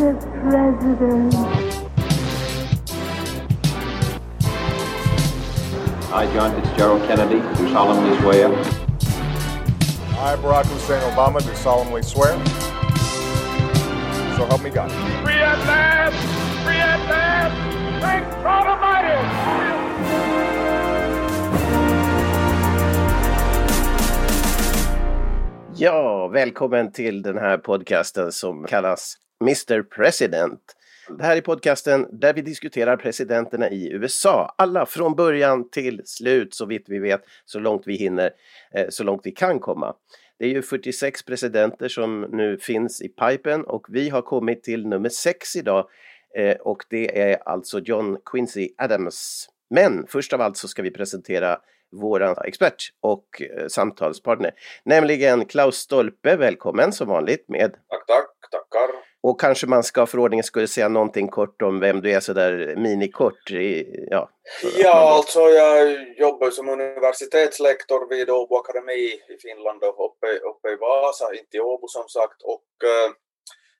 Mr. President. I, John Fitzgerald Kennedy, do solemnly swear. I, Barack Hussein Obama, do solemnly swear. So help me God. Free at last! Free at last! Thank God Almighty! Ja, välkommen till den här podcasten som kallas Mr President. Det här är podcasten där vi diskuterar presidenterna i USA. Alla från början till slut så vitt vi vet, så långt vi hinner, eh, så långt vi kan komma. Det är ju 46 presidenter som nu finns i pipen och vi har kommit till nummer 6 idag eh, och det är alltså John Quincy Adams. Men först av allt så ska vi presentera våran expert och eh, samtalspartner, nämligen Klaus Stolpe. Välkommen som vanligt med Tack, tack, tackar och kanske man ska för ordningen skulle säga någonting kort om vem du är sådär minikort. I, ja, Ja, alltså jag jobbar som universitetslektor vid Åbo Akademi i Finland och uppe, uppe i Vasa, inte i Åbo som sagt. Och eh,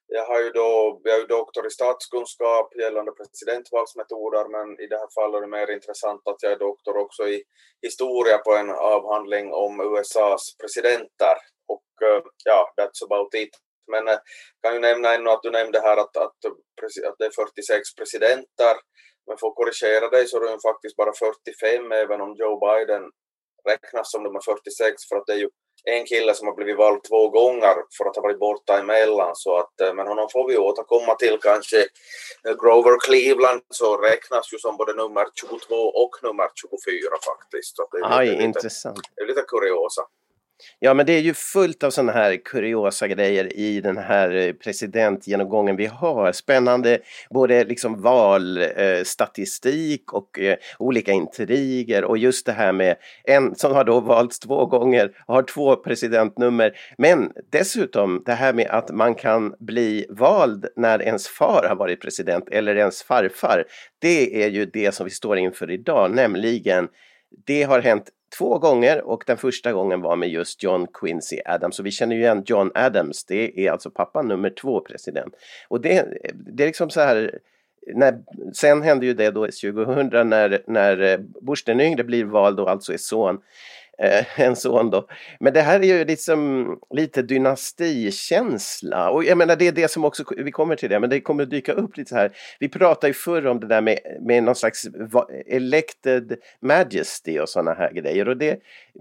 jag har ju då, jag är ju doktor i statskunskap gällande presidentvalsmetoder men i det här fallet är det mer intressant att jag är doktor också i historia på en avhandling om USAs presidenter. Och eh, ja, that's about it. Men jag kan ju nämna ännu att du nämnde här att, att, att det är 46 presidenter. Men för att korrigera dig så är det ju faktiskt bara 45 även om Joe Biden räknas som nummer 46 för att det är ju en kille som har blivit vald två gånger för att ha varit borta emellan så att eh, men honom får vi återkomma till kanske Eh, Grover Cleveland så räknas ju som både nummer 22 och nummer 24 faktiskt. Så det är Aj, lite, intressant. det är lite kuriosa. Ja, men det är ju fullt av sådana här kuriosa grejer i den här eh, presidentgenomgången vi har. Spännande både liksom valstatistik eh, och eh, olika intriger och just det här med en som har då valts två gånger och har två presidentnummer. Men dessutom det här med att man kan bli vald när ens far har varit president eller ens farfar. Det är ju det som vi står inför idag, nämligen det har hänt två gånger och den första gången var med just John Quincy Adams. och vi känner ju igen John Adams, det är alltså pappa nummer två president. Och det, det är liksom så här, när, sen hände ju det då 2000 när, när Bush den yngre blir vald och alltså är son. Eh, en son då. Men det här är ju liksom lite dynastikänsla och jag menar det är det som också, vi kommer till det, men det kommer att dyka upp lite så här. Vi pratade ju förr om det där med, med någon slags elected majesty och sådana här grejer och det,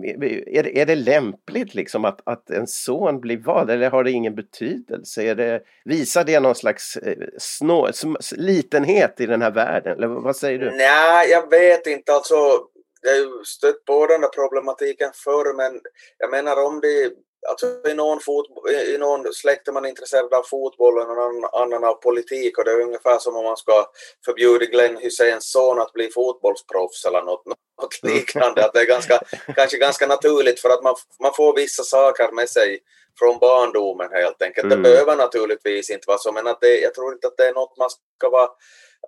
är, det- är det lämpligt liksom att, att en son blir vald eller har det ingen betydelse? Är det, visar det någon slags eh, snå, litenhet i den här världen? Eller vad säger du? Nej, jag vet inte. Alltså, har ju stött på den där problematiken förr, men jag menar om det Alltså i någon, fotbo- i någon släkt är man intresserad av fotboll och någon annan av politik och det är ungefär som om man ska förbjuda Glenn Hyséns son att bli fotbollsproffs eller något, något liknande. Att det är ganska, kanske ganska naturligt för att man, man får vissa saker med sig från barndomen helt enkelt. Mm. Det behöver naturligtvis inte vara så men att det, jag tror inte att det är något man ska vara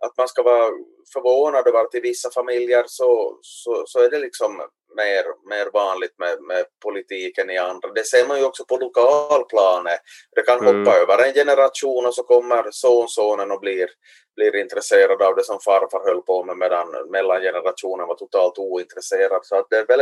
att man ska vara förvånad över att i vissa familjer så, så, så är det liksom mer, mer vanligt med, med politiken i andra. Det ser man ju också på lokalplanet. Det kan Mm. hoppa över en generation och så kommer sonsonen och blir, blir intresserad av det som farfar höll på med medan mellangenerationen var totalt ointresserad. Så att det är väl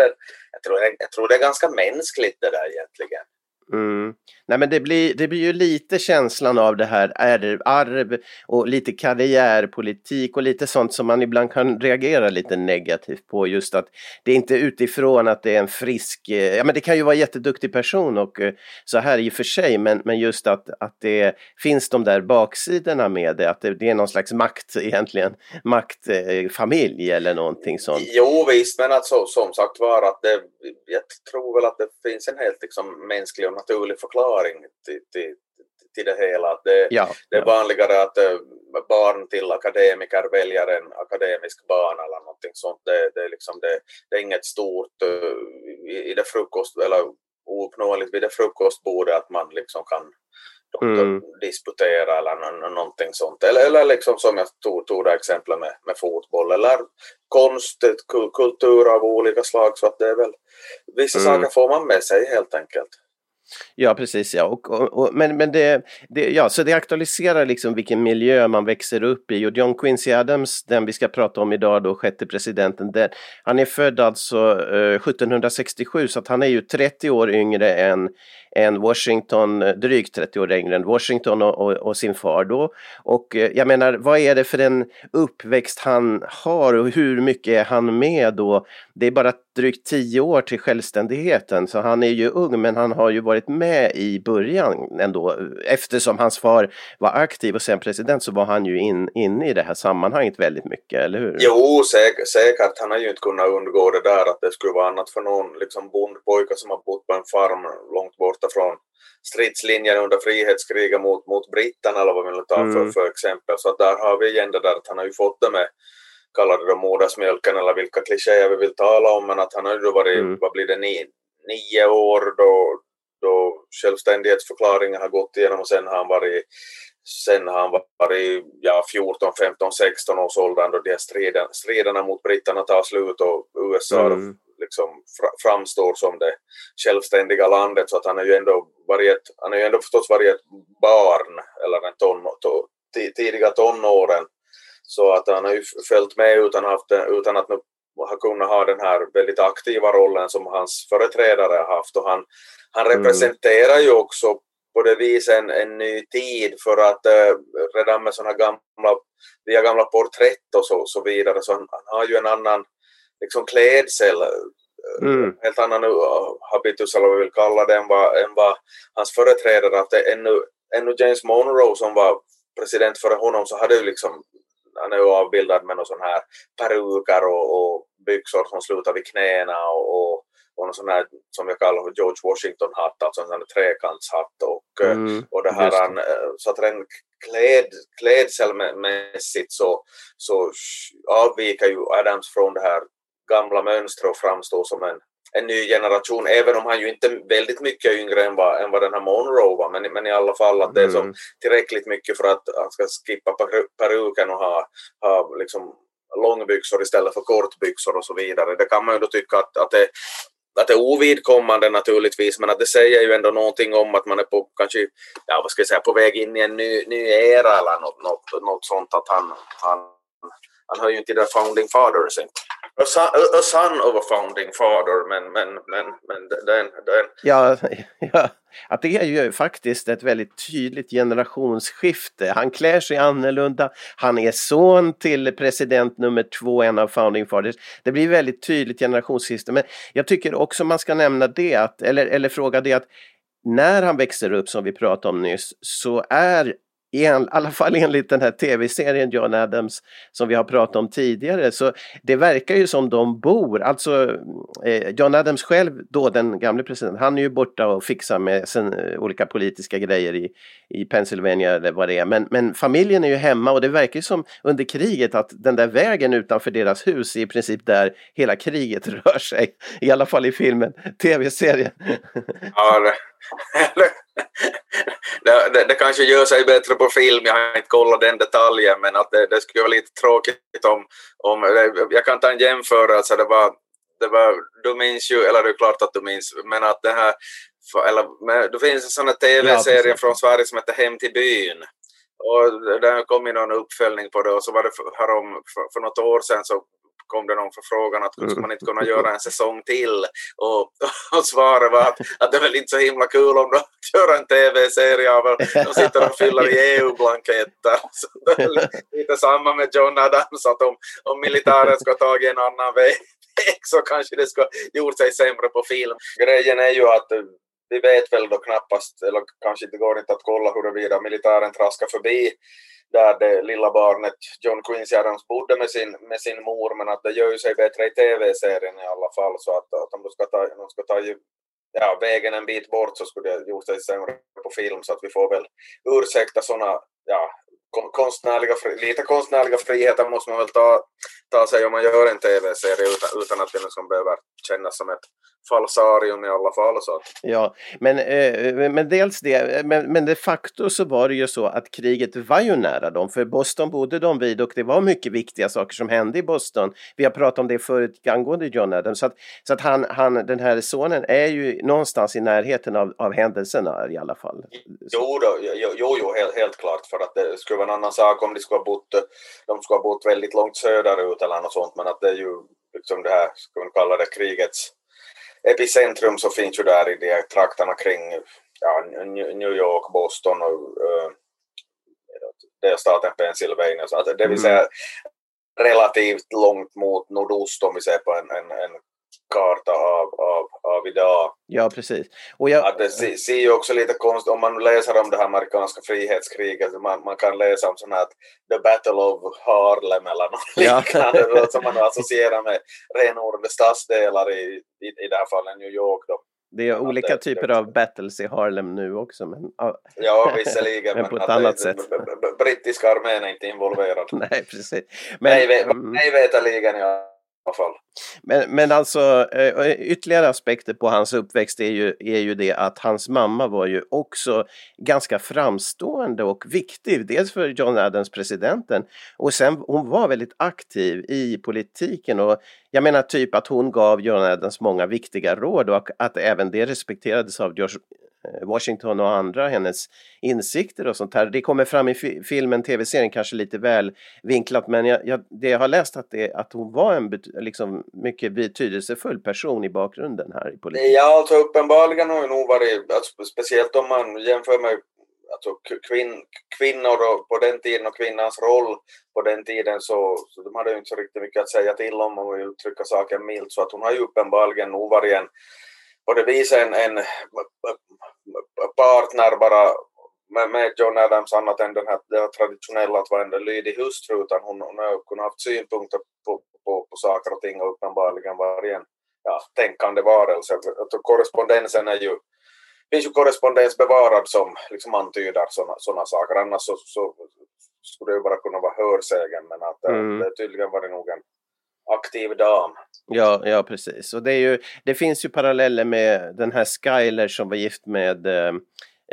jag, tror, jag tror det är ganska mänskligt det där egentligen. Mm. Nej men det blir, det blir ju lite känslan av det här arv, arv och lite karriärpolitik och lite sånt som man ibland kan reagera lite negativt på just att det är inte utifrån att det är en frisk, eh, ja men det kan ju vara en jätteduktig person och eh, så här i och för sig men, men just att, att det finns de där baksidorna med det, att det, det är någon slags makt egentligen, maktfamilj eh, eller någonting sånt. Jo visst, men att så, som sagt var att det, jag tror väl att det finns en helt liksom, mänsklig och naturlig förklaring till, till, i det hela. Att det, Ja, det är ja. vanligare att eh, barn till akademiker väljer en akademisk bana eller någonting sånt. Det, det, är, liksom det, det är inget stort eh, i, i det frukost, eller ouppnåeligt vid det frukostbordet att man liksom kan Mm. disputera eller nå- nå- någonting sånt. Eller, eller liksom som jag tog, tog det exemplet med, med fotboll eller konst, kultur av olika slag. Så att det är väl, vissa Mm. saker får man med sig helt enkelt. Ja, precis. Ja. Och, och, och, men men det, det, ja, så det aktualiserar liksom vilken miljö man växer upp i. Och John Quincy Adams, den vi ska prata om idag, då, sjätte presidenten, den, han är född alltså eh, 1767 så att han är ju 30 år yngre än, än Washington, eh, drygt 30 år yngre än Washington och, och, och sin far då. Och eh, jag menar, vad är det för en uppväxt han har och hur mycket är han med då? Det är bara drygt 10 år till självständigheten så han är ju ung men han har ju varit med i början ändå. Eftersom hans far var aktiv och sen president så var han ju in, inne i det här sammanhanget väldigt mycket, eller hur? Jo, säkert, säkert. Han har ju inte kunnat undgå det där att det skulle vara annat för någon liksom bondpojke som har bott på en farm långt borta från stridslinjen under frihetskriget mot, mot britterna eller vad vi vill ta för, Mm. för exempel. Så där har vi igen det där att han har ju fått det med kallar det modersmjölken eller vilka klichéer vi vill tala om men att han har ju varit, Mm. vad blir det, nio, nio år då, då självständighetsförklaringen har gått igenom och sen har han varit Sen har han varit ja, 14, 15, 16 års åldern då de här striden, striderna mot britterna tar slut och USA Mm. liksom fra, framstår som det självständiga landet så att han har ju ändå varit ett, han har ju ändå förstås varit ett barn eller en ton, to, ti- tidiga tonåren så att han har ju följt med utan, haft, utan att nu ha kunnat ha den här väldigt aktiva rollen som hans företrädare har haft och han, han Mm. representerar ju också på det viset en, en ny tid för att eh, redan med sådana gamla, via gamla porträtt och så, så vidare så han, han har ju en annan liksom klädsel, eh, Mm. helt annan habitus eller vad vi vill kalla det än vad, än vad hans företrädare att det ännu, ännu James Monroe som var president före honom så hade ju liksom han är avbildad med någon sån här peruker och, och byxor som slutar vid knäna och, och, och någon sån här som jag kallar George Washington-hatt, alltså en sån här trekantshatt och, eh, Mm. och det här, han, eh, så att rent kläd, klädselmässigt så, så avviker ju Adams från det här gamla mönstret och framstår som en, en ny generation, även om han ju inte är väldigt mycket yngre än vad, än vad den här Monroe var, men, men i alla fall att det är så Mm. tillräckligt mycket för att han ska skippa peru- peruken och ha, ha liksom långbyxor istället för kortbyxor och så vidare. Det kan man ju då tycka att, att, det, att det är ovidkommande naturligtvis, men att det säger ju ändå någonting om att man är på kanske, ja vad ska jag säga, på väg in i en ny, ny era eller något, något, något sånt att han, han, han hör ju inte till the founding fathers inte. A son, a son of a founding father, men, men, men, men den, den, Ja, ja, att det är ju faktiskt ett väldigt tydligt generationsskifte. Han klär sig annorlunda, han är son till president nummer två, en av founding fathers. Det blir väldigt tydligt generationsskifte, men jag tycker också man ska nämna det, att, eller, eller fråga det att när han växer upp, som vi pratade om nyss, så är i alla fall enligt den här tv-serien John Adams som vi har pratat om tidigare. Så det verkar ju som de bor, alltså eh, John Adams själv då den gamle presidenten, han är ju borta och fixar med sen, eh, olika politiska grejer i, i Pennsylvania eller vad det är. Men, men familjen är ju hemma och det verkar ju som under kriget att den där vägen utanför deras hus är i princip där hela kriget rör sig, i alla fall i filmen, tv-serien. Ja, det, det, det, kanske gör sig bättre på film, jag har inte kollat den detaljen, men att det, det skulle vara lite tråkigt om, om... Jag kan ta en jämförelse, det var, det var... Du minns ju, eller det är klart att du minns, men att det här... Eller, men, det finns en sån här tv-serie precis. från Sverige som heter Hem till byn. Och det kom ju någon uppföljning på det och så var det för, härom, för, för något år sedan så kom det någon förfrågan att skulle man inte kunna göra en säsong till och, och svaret var att, att det är väl inte så himla kul om de gör en tv-serie av de sitter och fyller i EU-blanketter. Det lite samma med John Adams att om, om militären ska ta en annan väg så kanske det ska gjort sig sämre på film. Grejen är ju att vi vet väl då knappast, eller kanske inte går inte att kolla huruvida militären traskar förbi där det lilla barnet John Quincy Adams bodde med sin, med sin mor men att det gör ju sig bättre i tv-serien i alla fall så att, att om de ska ta, de ska ta ja, vägen en bit bort så skulle det gjort sig sämre på film så att vi får väl ursäkta sådana ja, konstnärliga, lite konstnärliga friheter måste man väl ta, ta sig om man gör en tv-serie utan, utan att det liksom behöver kännas som ett falsarium i alla fall. Så att. Ja, men, eh, men dels det, men, men de facto så var det ju så att kriget var ju nära dem, för Boston bodde de vid och det var mycket viktiga saker som hände i Boston. Vi har pratat om det förut angående John Adams, så att, så att han, han, den här sonen är ju någonstans i närheten av, av händelserna i alla fall. Jo, då, jo, jo helt, helt klart, för att det skulle vara en annan sak om de skulle ha bott, de skulle ha bott väldigt långt söderut eller något sånt, men att det är ju liksom det här, ska man kalla det krigets epicentrum så finns ju där i de trakterna kring ja, New York, Boston och uh, delstaten Pennsylvania. Så att det vill mm. säga relativt långt mot nordost om vi ser på en, en, en karta av, av, av idag. Ja, precis. Och jag... Att det ser ju också lite konstigt, om man läser om det här amerikanska frihetskriget, man, man kan läsa om sånt här The Battle of Harlem eller något ja. liknande som man associerar med renodlade stadsdelar i, i, i det här fallet New York. Då. Det är olika det, typer av battles i Harlem nu också. Men, ja, visserligen. men på ett annat det, sätt. Brittiska armén är inte involverad. Nej, precis. Men, nej, nej mm. veterligen ja fall. Men, men alltså eh, ytterligare aspekter på hans uppväxt är ju, är ju det att hans mamma var ju också ganska framstående och viktig. Dels för John Adams, presidenten, och sen hon var väldigt aktiv i politiken och jag menar typ att hon gav John Adams många viktiga råd och att även det respekterades av George Eh, Washington och andra, hennes insikter och sånt här. Det kommer fram i filmen, tv-serien kanske lite väl vinklat men jag, jag, det jag har läst att, det, att hon var en bet, liksom, mycket betydelsefull person i bakgrunden här i politiken. Ja, alltså uppenbarligen har hon nog varit, alltså, speciellt om man jämför med alltså, kvin, kvinnor på den tiden och kvinnans roll på den tiden så, så de hade ju inte så riktigt mycket att säga till om om man vill uttrycka saken milt så att hon har ju uppenbarligen nog varit en på det viset en, en partner bara med, med John Adams annat än den här, det här traditionella att vara en lydig hustru utan hon, hon har kunnat haft synpunkter på, på, på saker och ting och uppenbarligen varit en ja, tänkande varelse. Korrespondensen är ju finns ju korrespondens bevarad som liksom antyder sådana saker. Annars så, så skulle det ju bara kunna vara hörsägen men att mm. det tydligen varit nog en aktiv dam. Ja, ja precis. Och det, är ju, det finns ju paralleller med den här Skyler som var gift med eh,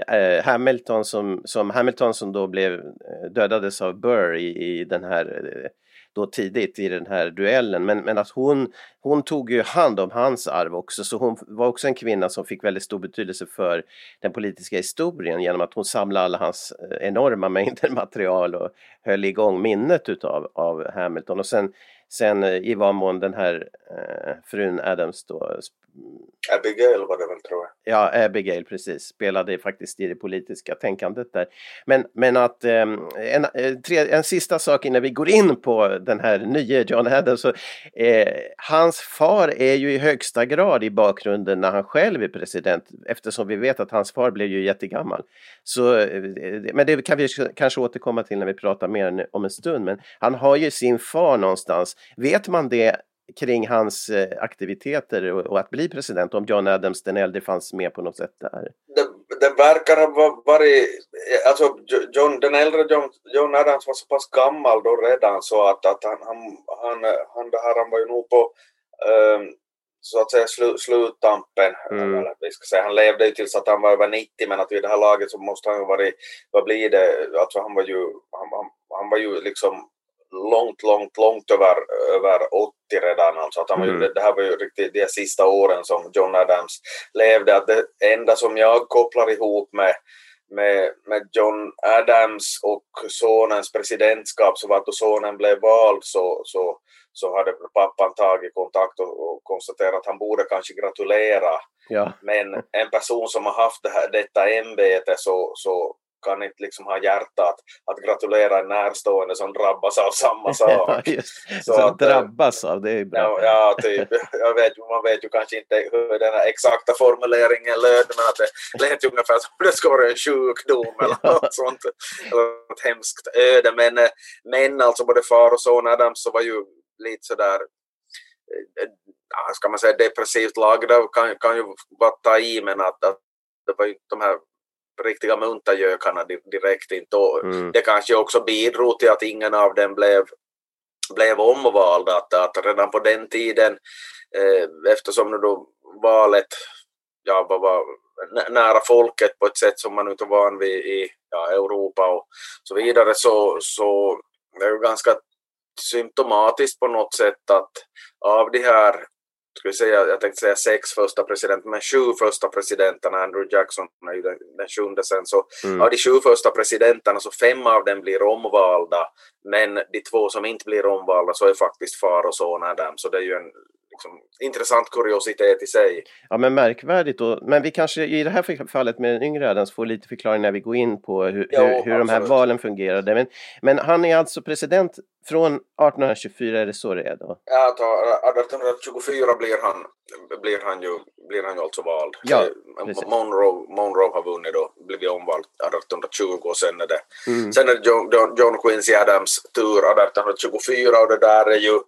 eh Hamilton som, som Hamilton som då blev eh, dödades av Burr i, i den här eh, då tidigt i den här duellen men, men att hon, hon tog ju hand om hans arv också så hon var också en kvinna som fick väldigt stor betydelse för den politiska historien genom att hon samlade alla hans enorma mängder material och höll igång minnet utav av Hamilton och sen Sen eh, i vad mån den här eh, frun Adams då Abigail var det väl tror jag. Ja, Abigail precis, spelade faktiskt i det politiska tänkandet där. Men, men att ehm, eh, en, tre, en sista sak innan vi går in på den här nya John Adams. Så, eh, hans far är ju i högsta grad i bakgrunden när han själv är president eftersom vi vet att hans far blev ju jättegammal. Så, eh, men det kan vi kanske återkomma till när vi pratar mer om en stund. Men han har ju sin far någonstans. Vet man det kring hans eh, aktiviteter och, att bli president, om John Adams den äldre fanns med på något sätt där? Det, det verkar ha varit, alltså John, den äldre John, John Adams var så pass gammal då redan så att, att han, han, han, han, det här, han var ju nog på um, så att säga slu, sluttampen. Mm. Eller, vi ska säga, han levde ju tills att han var över 90 men att vid det här laget så måste han ju varit, vad blir det, alltså han var ju, han, han, han var ju liksom långt, långt, långt över, över 80 redan. Alltså att han mm. det, här var ju riktigt de sista åren som John Adams levde. Att det enda som jag kopplar ihop med, med, med John Adams och sonens presidentskap så var att då sonen blev vald så, så, så hade pappan tagit kontakt och, och konstaterat att han borde kanske gratulera. Ja. Men en person som har haft det här, detta ämbete så, så kan inte liksom ha hjärta att, att gratulera en närstående som drabbas av samma sak. ja. Så, att, eh, drabbas av, det är bra. Ja, ja typ. Jag vet, man vet ju kanske inte hur den exakta formuleringen löd men att det lät ungefär som det skulle vara en sjukdom eller ja. något sånt. Eller något hemskt öde. Men, eh, men alltså både far och son Adams så var ju lite sådär eh, ska man säga depressivt lagda kan, kan ju vara ta i men att, att det var ju de här riktiga muntergökarna direkt inte mm. det kanske också bidrog till att ingen av dem blev blev omvald att, att redan på den tiden eh, eftersom nu då valet ja, var, var nära folket på ett sätt som man inte är van vid i ja, Europa och så vidare så, så det är ju ganska symptomatiskt på något sätt att av de här ska säga, jag tänkte säga sex första presidenter, men sju första presidenterna, Andrew Jackson är ju den, den sjunde sen, så mm. av de sju första presidenterna så fem av dem blir omvalda, men de två som inte blir omvalda så är faktiskt far och son Adam, så det är ju en liksom, intressant kuriositet i sig. Ja men märkvärdigt då. Men vi kanske i det här fallet med den yngre Adams får lite förklaring när vi går in på hur, jo, hur, hur de här valen fungerade. Men, men han är alltså president från 1824, är det så det är då? Ja, 1824 blir han, blir han, ju, blir han ju alltså vald. Ja, Monroe, Monroe har vunnit då, blivit omvald 1820 och sen är det, mm. sen är det John, John Quincy Adams tur 1824 och det där är ju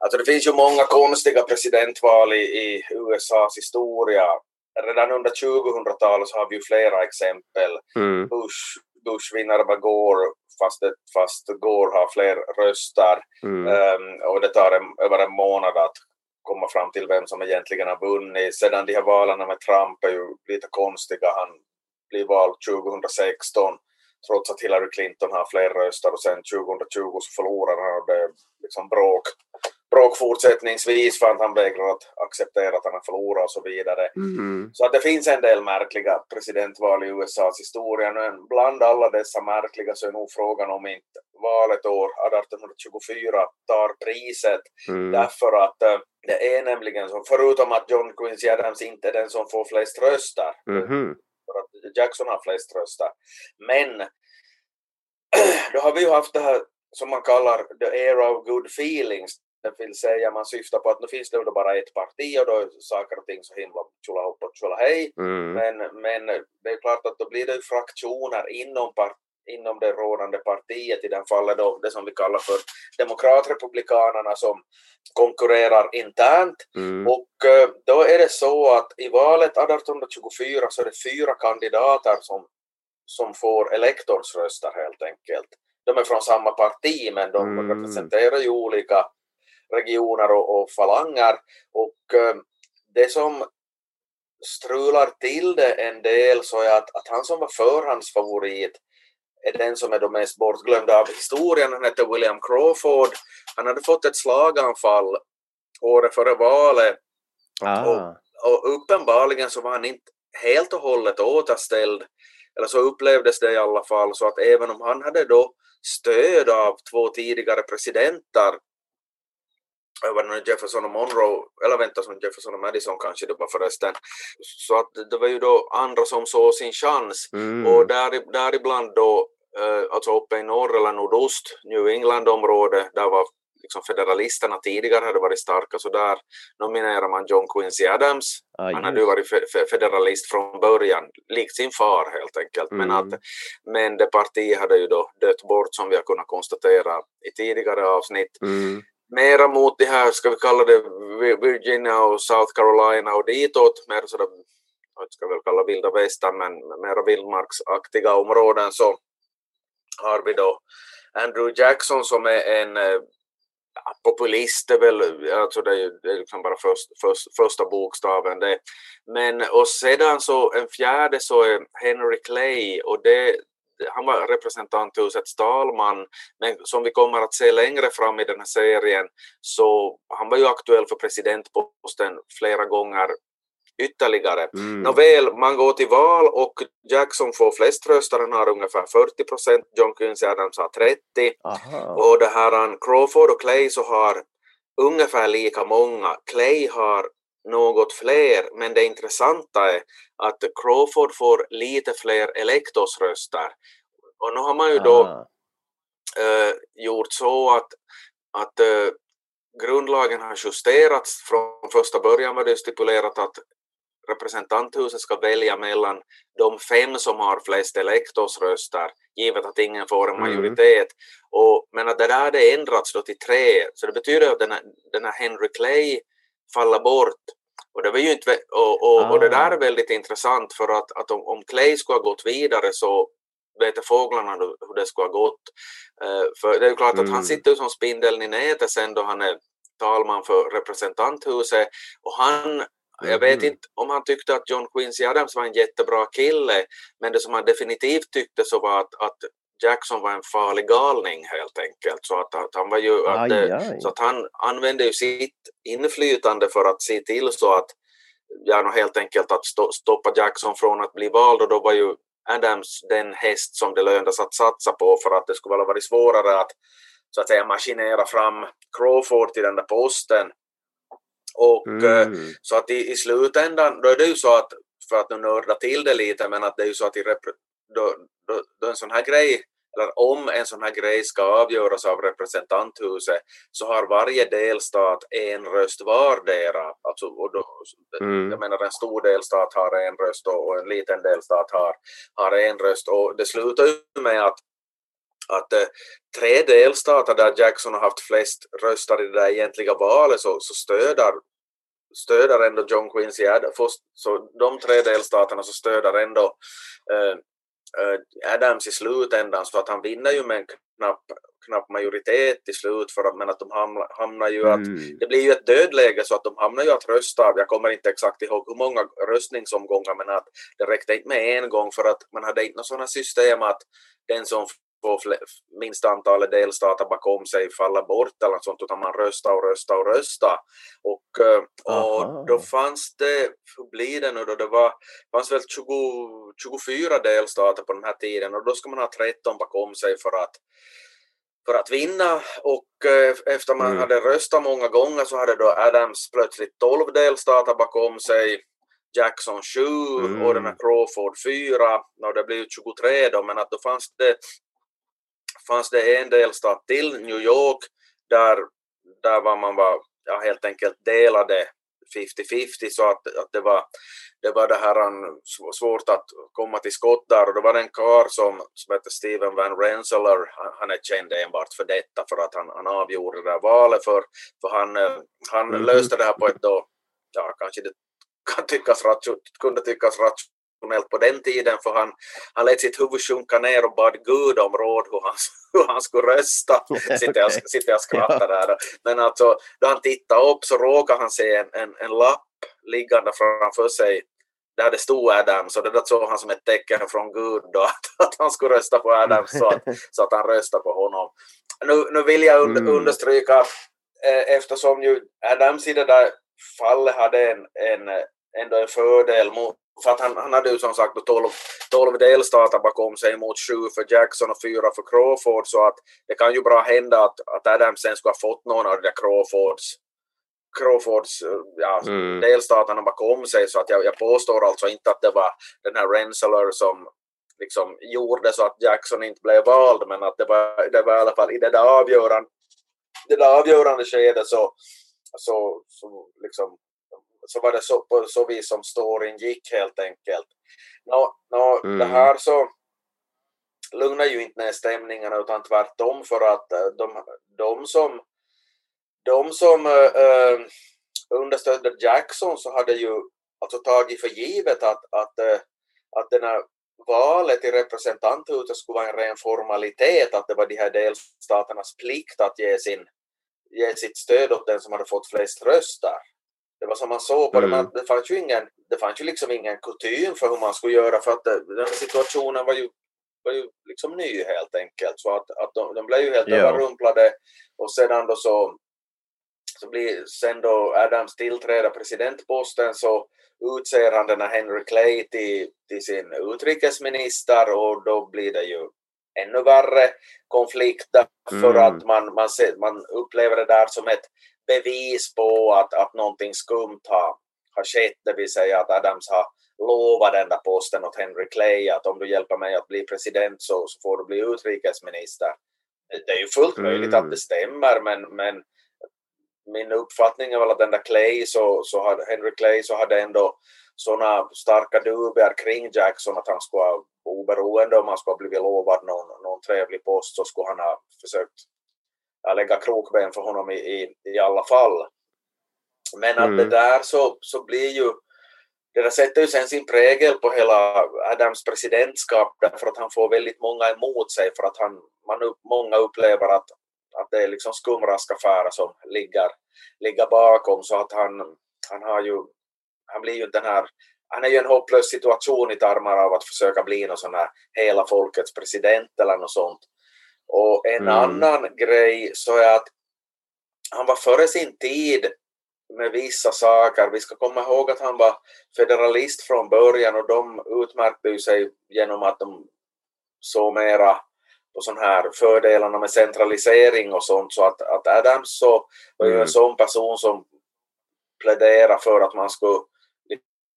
Alltså det finns ju många konstiga presidentval i, i USAs historia. Redan under 2000-talet så har vi ju flera exempel. Mm. Bush, Bush vinner över Gore fast, det, fast Gore har fler röster. Mm. Um, och det tar en, över en månad att komma fram till vem som egentligen har vunnit. Sedan de här valen med Trump är ju lite konstiga. Han blir vald 2016 trots att Hillary Clinton har fler röster och sen 2020 så förlorar han och det är liksom bråk bråk fortsättningsvis för att han vägrar att acceptera att han har förlorat och så vidare. Mm. Så att det finns en del märkliga presidentval i USAs historia. Men bland alla dessa märkliga så är nog frågan om inte valet år 1824 tar priset. Mm. Därför att äh, det är nämligen så, förutom att John Quincy Adams inte är den som får flest röster, mm. för att Jackson har flest röster. Men då har vi ju haft det här som man kallar the era of good feelings vill säga man syftar på att nu finns det bara ett parti och då är saker och ting så himla tjolahopp och tjolahej. Mm. Men, men det är klart att då blir det fraktioner inom, part, inom det rådande partiet, i den fallet då det som vi kallar för demokratrepublikanerna som konkurrerar internt. Mm. Och eh, då är det så att i valet 1824 så är det fyra kandidater som, som får elektorsröster helt enkelt. De är från samma parti men de mm. representerar ju olika regioner och, och falanger. Och eh, det som strular till det en del så är att, att han som var förhandsfavorit är den som är då mest bortglömd av historien. Han hette William Crawford. Han hade fått ett slaganfall året före valet. Ah. Och, och uppenbarligen så var han inte helt och hållet återställd. Eller så upplevdes det i alla fall så att även om han hade då stöd av två tidigare presidenter var det Jefferson och Monroe, eller vänta som Jefferson och Madison kanske det var förresten. Så att det var ju då andra som såg sin chans mm. och där, däribland då, eh, alltså uppe i norr eller nordost, New England-område, där var liksom federalisterna tidigare hade varit starka så där nominerar man John Quincy Adams. Ah, Han hade ju varit fe federalist från början, likt sin far helt enkelt. Mm. Men, att, men det partiet hade ju då dött bort som vi har kunnat konstatera i tidigare avsnitt. Mm mera mot det här, ska vi kalla det Virginia och South Carolina och ditåt, mer sådär, jag ska väl kalla vilda västern, men mera vildmarksaktiga områden så har vi då Andrew Jackson som är en ja, populist, är väl, alltså det är, det är liksom bara först, först, första bokstaven det. Men och sedan så en fjärde så är Henry Clay och det, han var representanthusets talman, men som vi kommer att se längre fram i den här serien så han var ju aktuell för presidentposten flera gånger ytterligare. Mm. Nåväl, man går till val och Jackson får flest röster, han har ungefär 40 procent, John Quincy Adams har 30 Aha. och det här Crawford och Clay så har ungefär lika många. Clay har något fler, men det intressanta är att Crawford får lite fler elektorsröster. Och nu har man ju då Ah. eh, gjort så att, att eh, grundlagen har justerats. Från första början var det stipulerat att representanthuset ska välja mellan de fem som har flest elektorsröster, givet att ingen får en Mm. majoritet. Och, men att det där hade ändrats då till tre, så det betyder att den här, den här Henry Clay falla bort. Och det, var ju inte, och, och, och det där är väldigt intressant för att, att om, om Clay skulle ha gått vidare så vet fåglarna hur det skulle ha gått. Uh, för det är ju klart att Mm. han sitter ju som spindeln i nätet sen då han är talman för representanthuset och han jag vet Mhm. inte om han tyckte att John Quincy Adams var en jättebra kille, men det som han definitivt tyckte så var att, att Jackson var en farlig galning helt enkelt. Så att, att han var ju, att, Aj, det- aj. så att han använde ju sitt inflytande för att se till så att, ja helt enkelt att stoppa Jackson från att bli vald och då var ju Adams den häst som det lönades att satsa på för att det skulle ha varit svårare att så att säga maskinera fram Crawford till den där posten. Och eh, Mm. så att i, i slutändan, då är det ju så att, för att nu nörda till det lite, men att det är ju så att i då, då, då en sån här grej, eller om en sån här grej ska avgöras av representanthuset, så har varje delstat en röst vardera. Alltså, och då, Mm. Jag menar en stor delstat har en röst och en liten delstat har, har en röst. Och det slutar ju med att att eh, tre delstater där Jackson har haft flest röster i det där egentliga valet så, så stöder, stöder ändå John Quincy Adams. Så de tre delstaterna så stöder ändå eh, Adams i slutändan så att han vinner ju med en knapp, knapp majoritet till slut för att, men att de hamnar, hamnar ju att Mm. det blir ju ett dödläge så att de hamnar ju att rösta. Jag kommer inte exakt ihåg hur många röstningsomgångar men att det räckte inte med en gång för att man hade inte något sådant system att den som fle- minst antalet delstater bakom sig faller bort eller något sånt utan man röstar och röstar och röstar. Och, eh, Aha. och då fanns det, hur blir det nu då, det var, fanns väl 20, 24 delstater på den här tiden och då ska man ha 13 bakom sig för att för att vinna och eh, efter man Mm. hade röstat många gånger så hade då Adams plötsligt 12 delstater bakom sig, Jackson 7 Mm. och den här Crawford 4 och det blev ju 23 då men att då fanns det fanns det en delstat till, New York, där, där var man var ja, helt enkelt delade 50-50 så att, att det var det var det här sv- svårt att komma till skott där och då var det en karl som, som hette Steven Van Rensselaer, han, han är känd enbart för detta för att han, han avgjorde det där valet för, för han, eh, han Mhm. löste det här på ett då, ja kanske det kan tyckas kunde tyckas på den tiden för han, han lät sitt huvud sjunka ner och bad Gud om råd hur han, hur han skulle rösta. Sitter jag, sitter jag och skrattar där. Men alltså, då han tittade upp så råkade han se en, en, en lapp liggande framför sig där det stod Adams och det där såg han som ett tecken från Gud då att, att han skulle rösta på Adams så att, så att han röstade på honom. Nu, nu vill jag und, Mm. understryka eh, eftersom ju Adams i det där fallet hade en, en, eh, ändå en fördel mot för att han, han hade ju som sagt då 12, 12 delstater bakom sig mot 7 för Jackson och 4 för Crawford så att det kan ju bra hända att, att Adams sen skulle ha fått någon av de där Crawfords Crawfords eh, ja, Mm. delstaterna bakom sig så att jag, jag påstår alltså inte att det var den här Rensselaer som liksom gjorde så att Jackson inte blev vald men att det var, det var i alla fall i det där avgörande, det där avgörande skedet så, så, så, liksom, så var det så, på så vis som storyn gick helt enkelt. Nå, nå, Mm. Det här så lugnar ju inte ner stämningarna utan tvärtom för att eh, de, de som de som äh, understödde Jackson så hade ju alltså tagit för givet att, att, äh, att den här valet i representanthuset skulle vara en ren formalitet, att det var de här delstaternas plikt att ge, sin, ge sitt stöd åt den som hade fått flest röster. Det var som man såg på det, Mm. men det fanns ju ingen, det fanns ju liksom ingen kutym för hur man skulle göra för att det, den situationen var ju, var ju liksom ny helt enkelt. Så att, att de, de blev ju helt Ja. överrumplade och sedan då så så blir sen då Adams tillträder presidentposten så utser han den här Henry Clay till, till sin utrikesminister och då blir det ju ännu värre konflikter för Mm. att man, man, ser, man upplever det där som ett bevis på att, att någonting skumt har, har skett, det vill säga att Adams har lovat den där posten åt Henry Clay att om du hjälper mig att bli president så, så får du bli utrikesminister. Det- är ju fullt Mm. möjligt att det stämmer men, men min uppfattning är väl att den där Clay så, så hade, Henry Clay så hade ändå sådana starka dubier kring Jackson att han skulle ha oberoende om han skulle ha blivit lovad någon, någon trevlig post så skulle han ha försökt lägga krokben för honom i, i, i alla fall. Men att det där så, så blir ju det där sätter ju sen sin prägel på hela Adams presidentskap därför att han får väldigt många emot sig för att han, man, många upplever att, att det är liksom skumraskaffärer som ligger, ligger bakom så att han, han har ju, han blir ju den här han är ju en hopplös situation i termer av att försöka bli någon sån här hela folkets president eller något sånt. Och en mm. annan grej så är att han var före sin tid med vissa saker. Vi ska komma ihåg att han var federalist från början och de utmärkte sig genom att de såg mera på sån här fördelarna med centralisering och sånt så att, att Adams så var ju en mm. sån person som pläderade för att man skulle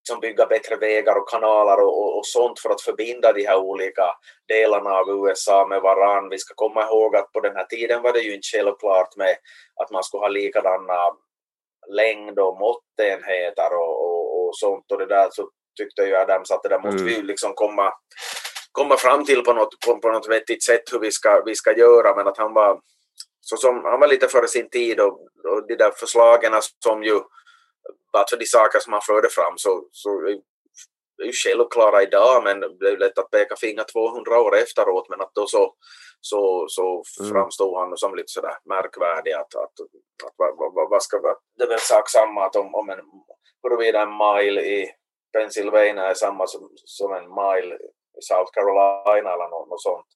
liksom bygga bättre vägar och kanaler och, och, och, sånt för att förbinda de här olika delarna av USA med varann. Vi ska komma ihåg att på den här tiden var det ju inte självklart med att man skulle ha likadana längd och måttenheter och, och, och sånt och det där så tyckte ju Adams att det där måste mm. vi liksom komma, komma fram till på något, på, på något vettigt sätt hur vi ska, vi ska göra men att han var så som, han var lite före sin tid och, och de där förslagen som ju alltså de saker som han förde fram så, så är ju självklara idag men det är lätt att peka finger 200 år efteråt men att då så, så, så mm. framstod han som lite sådär märkvärdig att, att, att vad, vad, vad ska det är väl sak samma att om, om en huruvida en mile i Pennsylvania är samma som, som en mile i South Carolina eller något, något sånt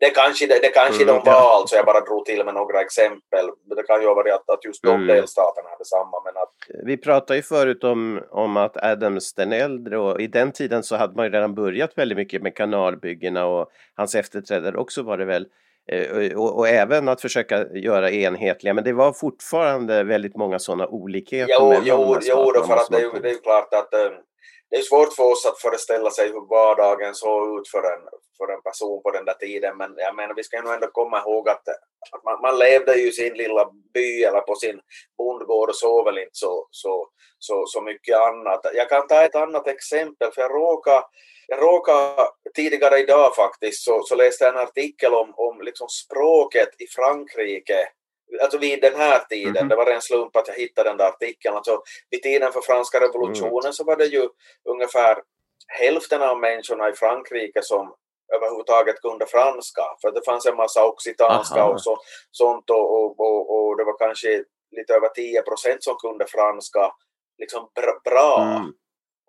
det kanske, det, det kanske mm, de var, alltså jag bara drog till med några exempel. Det kan ju ha varit att, att just de mm. delstaterna hade samma. Men att... Vi pratade ju förut om, om att Adams den äldre och i den tiden så hade man ju redan börjat väldigt mycket med kanalbyggena och hans efterträdare också var det väl. Eh, och, och, även att försöka göra enhetliga, men det var fortfarande väldigt många sådana olikheter jo, mellan jo, jo, för att det, är, det är klart att äh, det är svårt för oss att föreställa sig hur vardagen såg ut för en, för en person på den där tiden men jag menar vi ska nog ändå komma ihåg att, att man, man, levde ju i sin lilla by eller på sin bondgård och såg väl inte så, så, så, så mycket annat. Jag kan ta ett annat exempel för jag råkade jag råkade tidigare idag faktiskt så, så läste jag en artikel om, om liksom språket i Frankrike alltså vid den här tiden, mm -hmm. det var en slump att jag hittade den där artikeln, alltså vid tiden för franska revolutionen mm. så var det ju ungefär hälften av människorna i Frankrike som överhuvudtaget kunde franska, för det fanns en massa occitanska Aha. och så, sånt och, och, och, och, det var kanske lite över 10 procent som kunde franska liksom bra. Mm.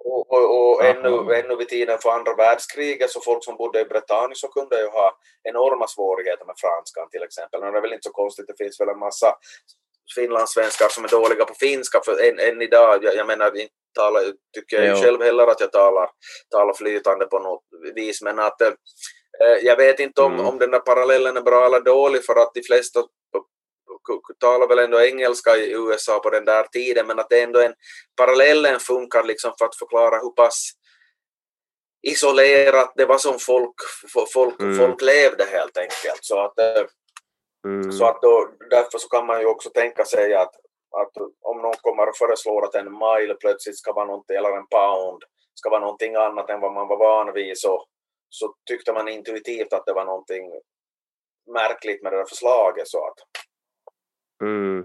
Och, och, och ännu, ännu vid tiden för andra världskriget så folk som bodde i Bretagne så kunde ju ha enorma svårigheter med franskan till exempel. Men det är väl inte så konstigt, det finns väl en massa finlandssvenskar som är dåliga på finska för än, än idag, jag, jag menar inte talar, tycker jag jo. själv heller att jag talar, talar flytande på något vis men att eh, jag vet inte om, mm. om den där parallellen är bra eller dålig för att de flesta talar väl ändå engelska i USA på den där tiden men att det ändå en parallellen funkar liksom för att förklara hur pass isolerat det var som folk, folk, mm. folk levde helt enkelt. Så att, eh, mm. så att då, därför så kan man ju också tänka sig att, att om någon kommer och föreslår att en mile plötsligt ska vara någonting, eller en pound, ska vara någonting annat än vad man var van vid så, så tyckte man intuitivt att det var någonting märkligt med det där förslaget. Så att, Mm.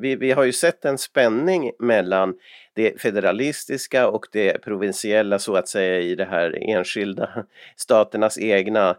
Vi, vi har ju sett en spänning mellan det federalistiska och det provinsiella så att säga i det här enskilda staternas egna Eh,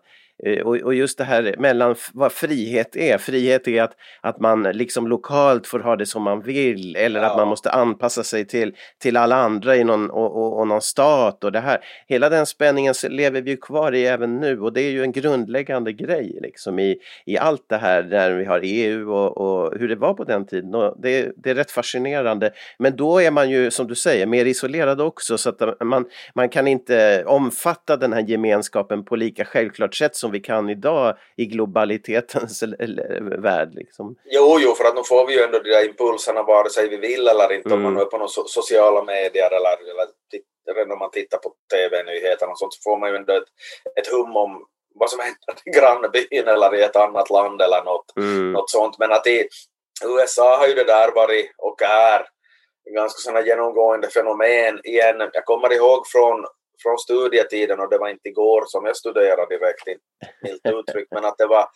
och, och, just det här mellan vad frihet är. Frihet är att, att man liksom lokalt får ha det som man vill eller ja. att man måste anpassa sig till, till alla andra i någon, och, och, och någon stat och det här. Hela den spänningen lever vi ju kvar i även nu och det är ju en grundläggande grej liksom i, i allt det här när vi har EU och, och hur det var på den tiden. Och det, det är rätt fascinerande. Men då är man ju som du säger mer isolerad också så att man, man kan inte omfatta den här gemenskapen på lika självklart sätt som vi kan idag i globalitetens värld. Liksom. Jo, jo, för att nu får vi ju ändå de där impulserna vare sig vi vill eller inte mm. om man nu är på några so sociala medier eller, eller om man tittar på tv-nyheterna och sånt så får man ju ändå ett, ett hum om vad som händer i grannbyn eller i ett annat land eller något, mm. något sånt. Men att i USA har ju det där varit och är ganska sådana genomgående fenomen igen. Jag kommer ihåg från från studietiden och det var inte igår som jag studerade direkt, milt uttryckt, men att det var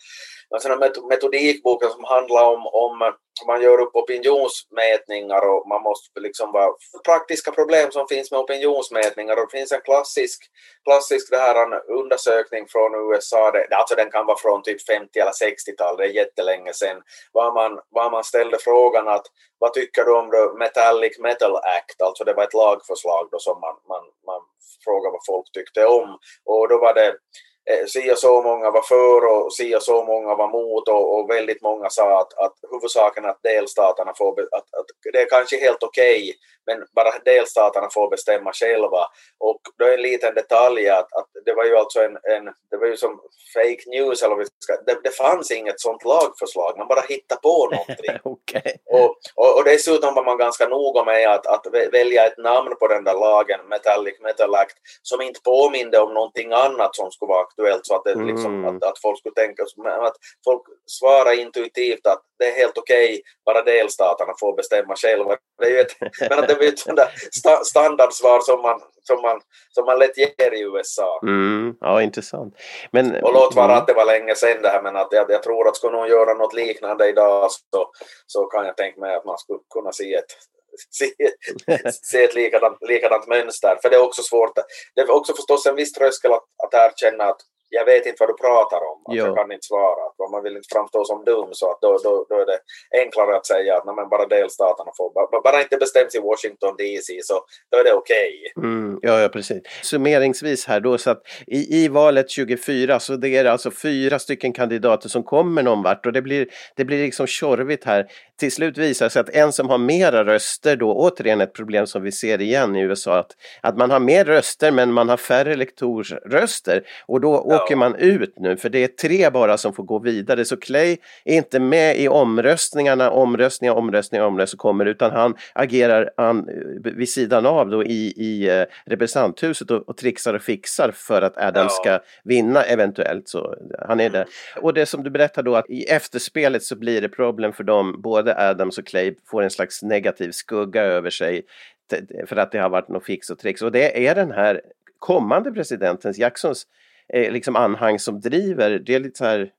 en sån metodikbok som handlar om, om man gör upp opinionsmätningar och man måste liksom vara praktiska problem som finns med opinionsmätningar. Och det finns en klassisk, klassisk det här, en undersökning från USA, det, alltså den kan vara från typ 50 eller 60-tal, det är jättelänge sedan, var man, var man ställde frågan att vad tycker du om the Metallic Metal Act, alltså det var ett lagförslag då som man, man, man frågade vad folk tyckte om. Och då var det Eh, si och så många var för och si och så många var mot och, och väldigt många sa att, att huvudsaken att delstaterna får, att, att det är kanske helt okej okay, men bara delstaterna får bestämma själva. Och då är en liten detalj att, att det var ju alltså en, en det var ju som fake news eller vi ska, det, det fanns inget sånt lagförslag, man bara hittade på någonting. okay. och, och, och dessutom var man ganska noga med att, att välja ett namn på den där lagen, Metallic Metal Act, som inte påminde om någonting annat som skulle vara aktuellt så att, det, liksom, mm. att, att folk skulle tänka, att folk svarar intuitivt att det är helt okej, okay, bara delstaterna får bestämma själva. Det är ju ett, men att det är ett sånt sta, standardsvar som man, som, man, som man lätt ger i USA. Mm, ja, intressant. Men, och låt vara att det var länge sedan det här, men att jag, jag tror att skulle någon göra något liknande idag så, så kan jag tänka mig att man skulle kunna se ett se, se ett likadant, likadant mönster. För det är också svårt. Det är också förstås en viss tröskel att, att erkänna att jag vet inte vad du pratar om, att jag kan inte svara. Man vill inte framstå som dum så att då, då, då är det enklare att säga att men bara delstaterna får, bara inte bestäms i Washington DC så då är det okej. Okay. Mm, ja, ja, precis. Summeringsvis här då så att i, i valet 24 så det är alltså fyra stycken kandidater som kommer någon vart och det blir, det blir liksom tjorvigt här. Till slut visar det sig att en som har mera röster då, återigen ett problem som vi ser igen i USA, att, att man har mer röster men man har färre elektorsröster och då ja åker man ut nu för det är tre bara som får gå vidare. Så Clay är inte med i omröstningarna, omröstningar, omröstningar, omröstningar kommer utan han agerar han, vid sidan av då i, i eh, representanthuset och, och trixar och fixar för att Adam ja. ska vinna eventuellt. Så han är där. Och det som du berättar då att i efterspelet så blir det problem för dem, både Adams och Clay får en slags negativ skugga över sig för att det har varit något fix och trix. Och det är den här kommande presidentens, Jacksons eh, liksom anhang som driver, det är lite så här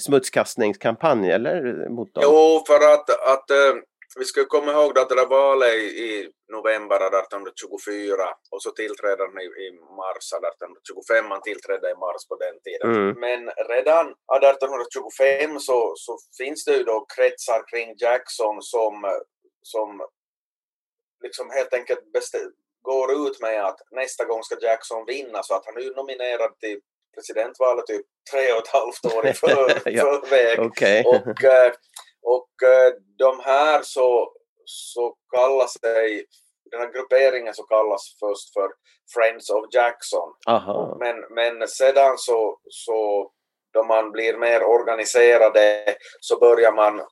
smutskastningskampanj eller? Mot dem? Jo, för att, att äh, vi ska komma ihåg att det där valet i, i november 1824 och så tillträdde han i, i mars 1825, han tillträdde i mars på den tiden. Mm. Men redan 1825 så, så finns det ju då kretsar kring Jackson som, som liksom helt enkelt går ut med att nästa gång ska Jackson vinna så att han är nominerad till presidentvalet typ tre och ett halvt år i för, ja, förväg. Okay. Och, eh, och eh, de här så, så kallar sig, den här grupperingen så kallas först för Friends of Jackson. Aha. Men, men sedan så, så då man blir mer organiserade så börjar man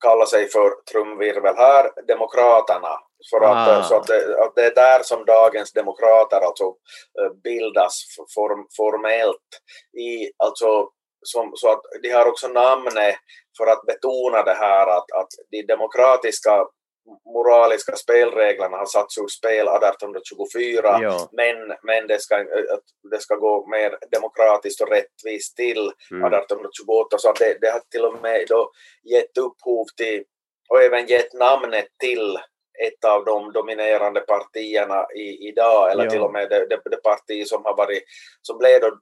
kalla sig för trumvirvel här, Demokraterna. För att, ah. så att det, att det, är där som dagens demokrater alltså eh, bildas form, formellt. I, alltså, som, så att de har också namnet för att betona det här att, att de demokratiska moraliska spelreglerna har satts ur spel 1824 ja. men, men det, ska, det ska gå mer demokratiskt och rättvist till mm. 1828 så att det, det har till och med då gett upphov till och även gett namnet till ett av de dominerande partierna i, idag eller ja. till och med det, det, det, parti som har varit som blev då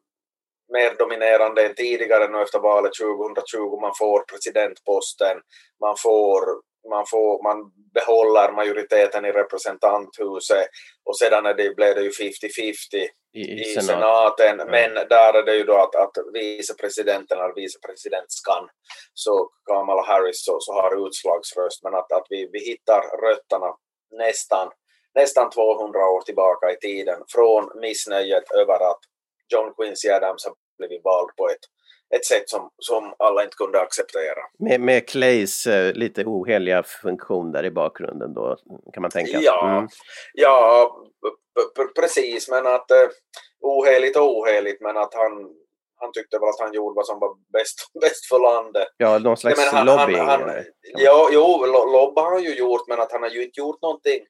mer dominerande än tidigare nu efter valet 2020. Man får presidentposten, man får man, får, man behåller majoriteten i representanthuset och sedan är det, blev det ju 50-50 i, i, senat. senaten. Mm. Men där är det ju då att, att vicepresidenten eller vicepresidentskan, så Kamala Harris, så, så har utslagsröst. Men att, att vi, vi hittar rötterna nästan, nästan 200 år tillbaka i tiden från missnöjet över att John Quincy Adams har blivit vald på ett ett sätt som, som alla inte kunde acceptera. Med, med Clays uh, lite oheliga funktion där i bakgrunden då kan man tänka? Ja, mm. ja precis men att uh, oheligt och oheligt men att han han tyckte väl att han gjorde vad som var bäst, bäst för landet. Ja, någon slags Nej, han, lobbying? Han, han, ja, jo, lobba har han ju gjort men att han har ju inte gjort någonting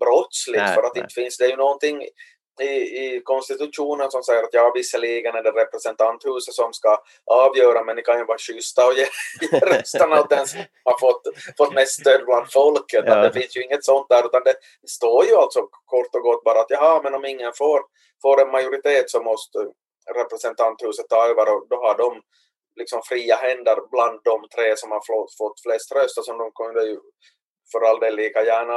brottsligt nej, för att nej. inte finns det ju någonting i, i konstitutionen som säger att ja, visserligen är det representanthuset som ska avgöra, men ni kan ju vara schyssta och ge, ge rösterna åt den som har fått, fått mest stöd bland folket. Ja. Det finns ju inget sånt där, utan det står ju alltså kort och gott bara att jaha, men om ingen får, får en majoritet så måste representanthuset ta över och då har de liksom fria händer bland de tre som har fått, flest röster som de kunde ju för all del lika gärna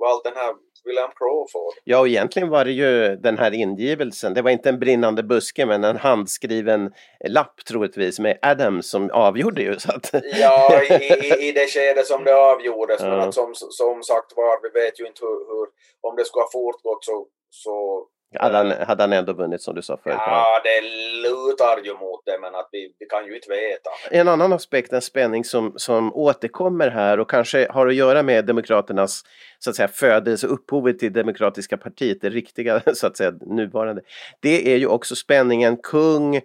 valt den här William Crawford. Ja, och egentligen var det ju den här ingivelsen. Det var inte en brinnande buske, men en handskriven lapp troligtvis med Adams som avgjorde ju. Så att... Ja, i, i, i det skede som det avgjordes. Men Ja. att som, som sagt var, vi vet ju inte hur, hur om det skulle ha fortgått så, så hade, han, hade han ändå vunnit som du sa förut. ja, det lutar ju mot det, men att vi, vi kan ju inte veta. En annan aspekt, en spänning som, som återkommer här och kanske har att göra med Demokraternas så att säga, födelse, upphovet till Demokratiska partiet, det riktiga så att säga nuvarande. Det är ju också spänningen kung,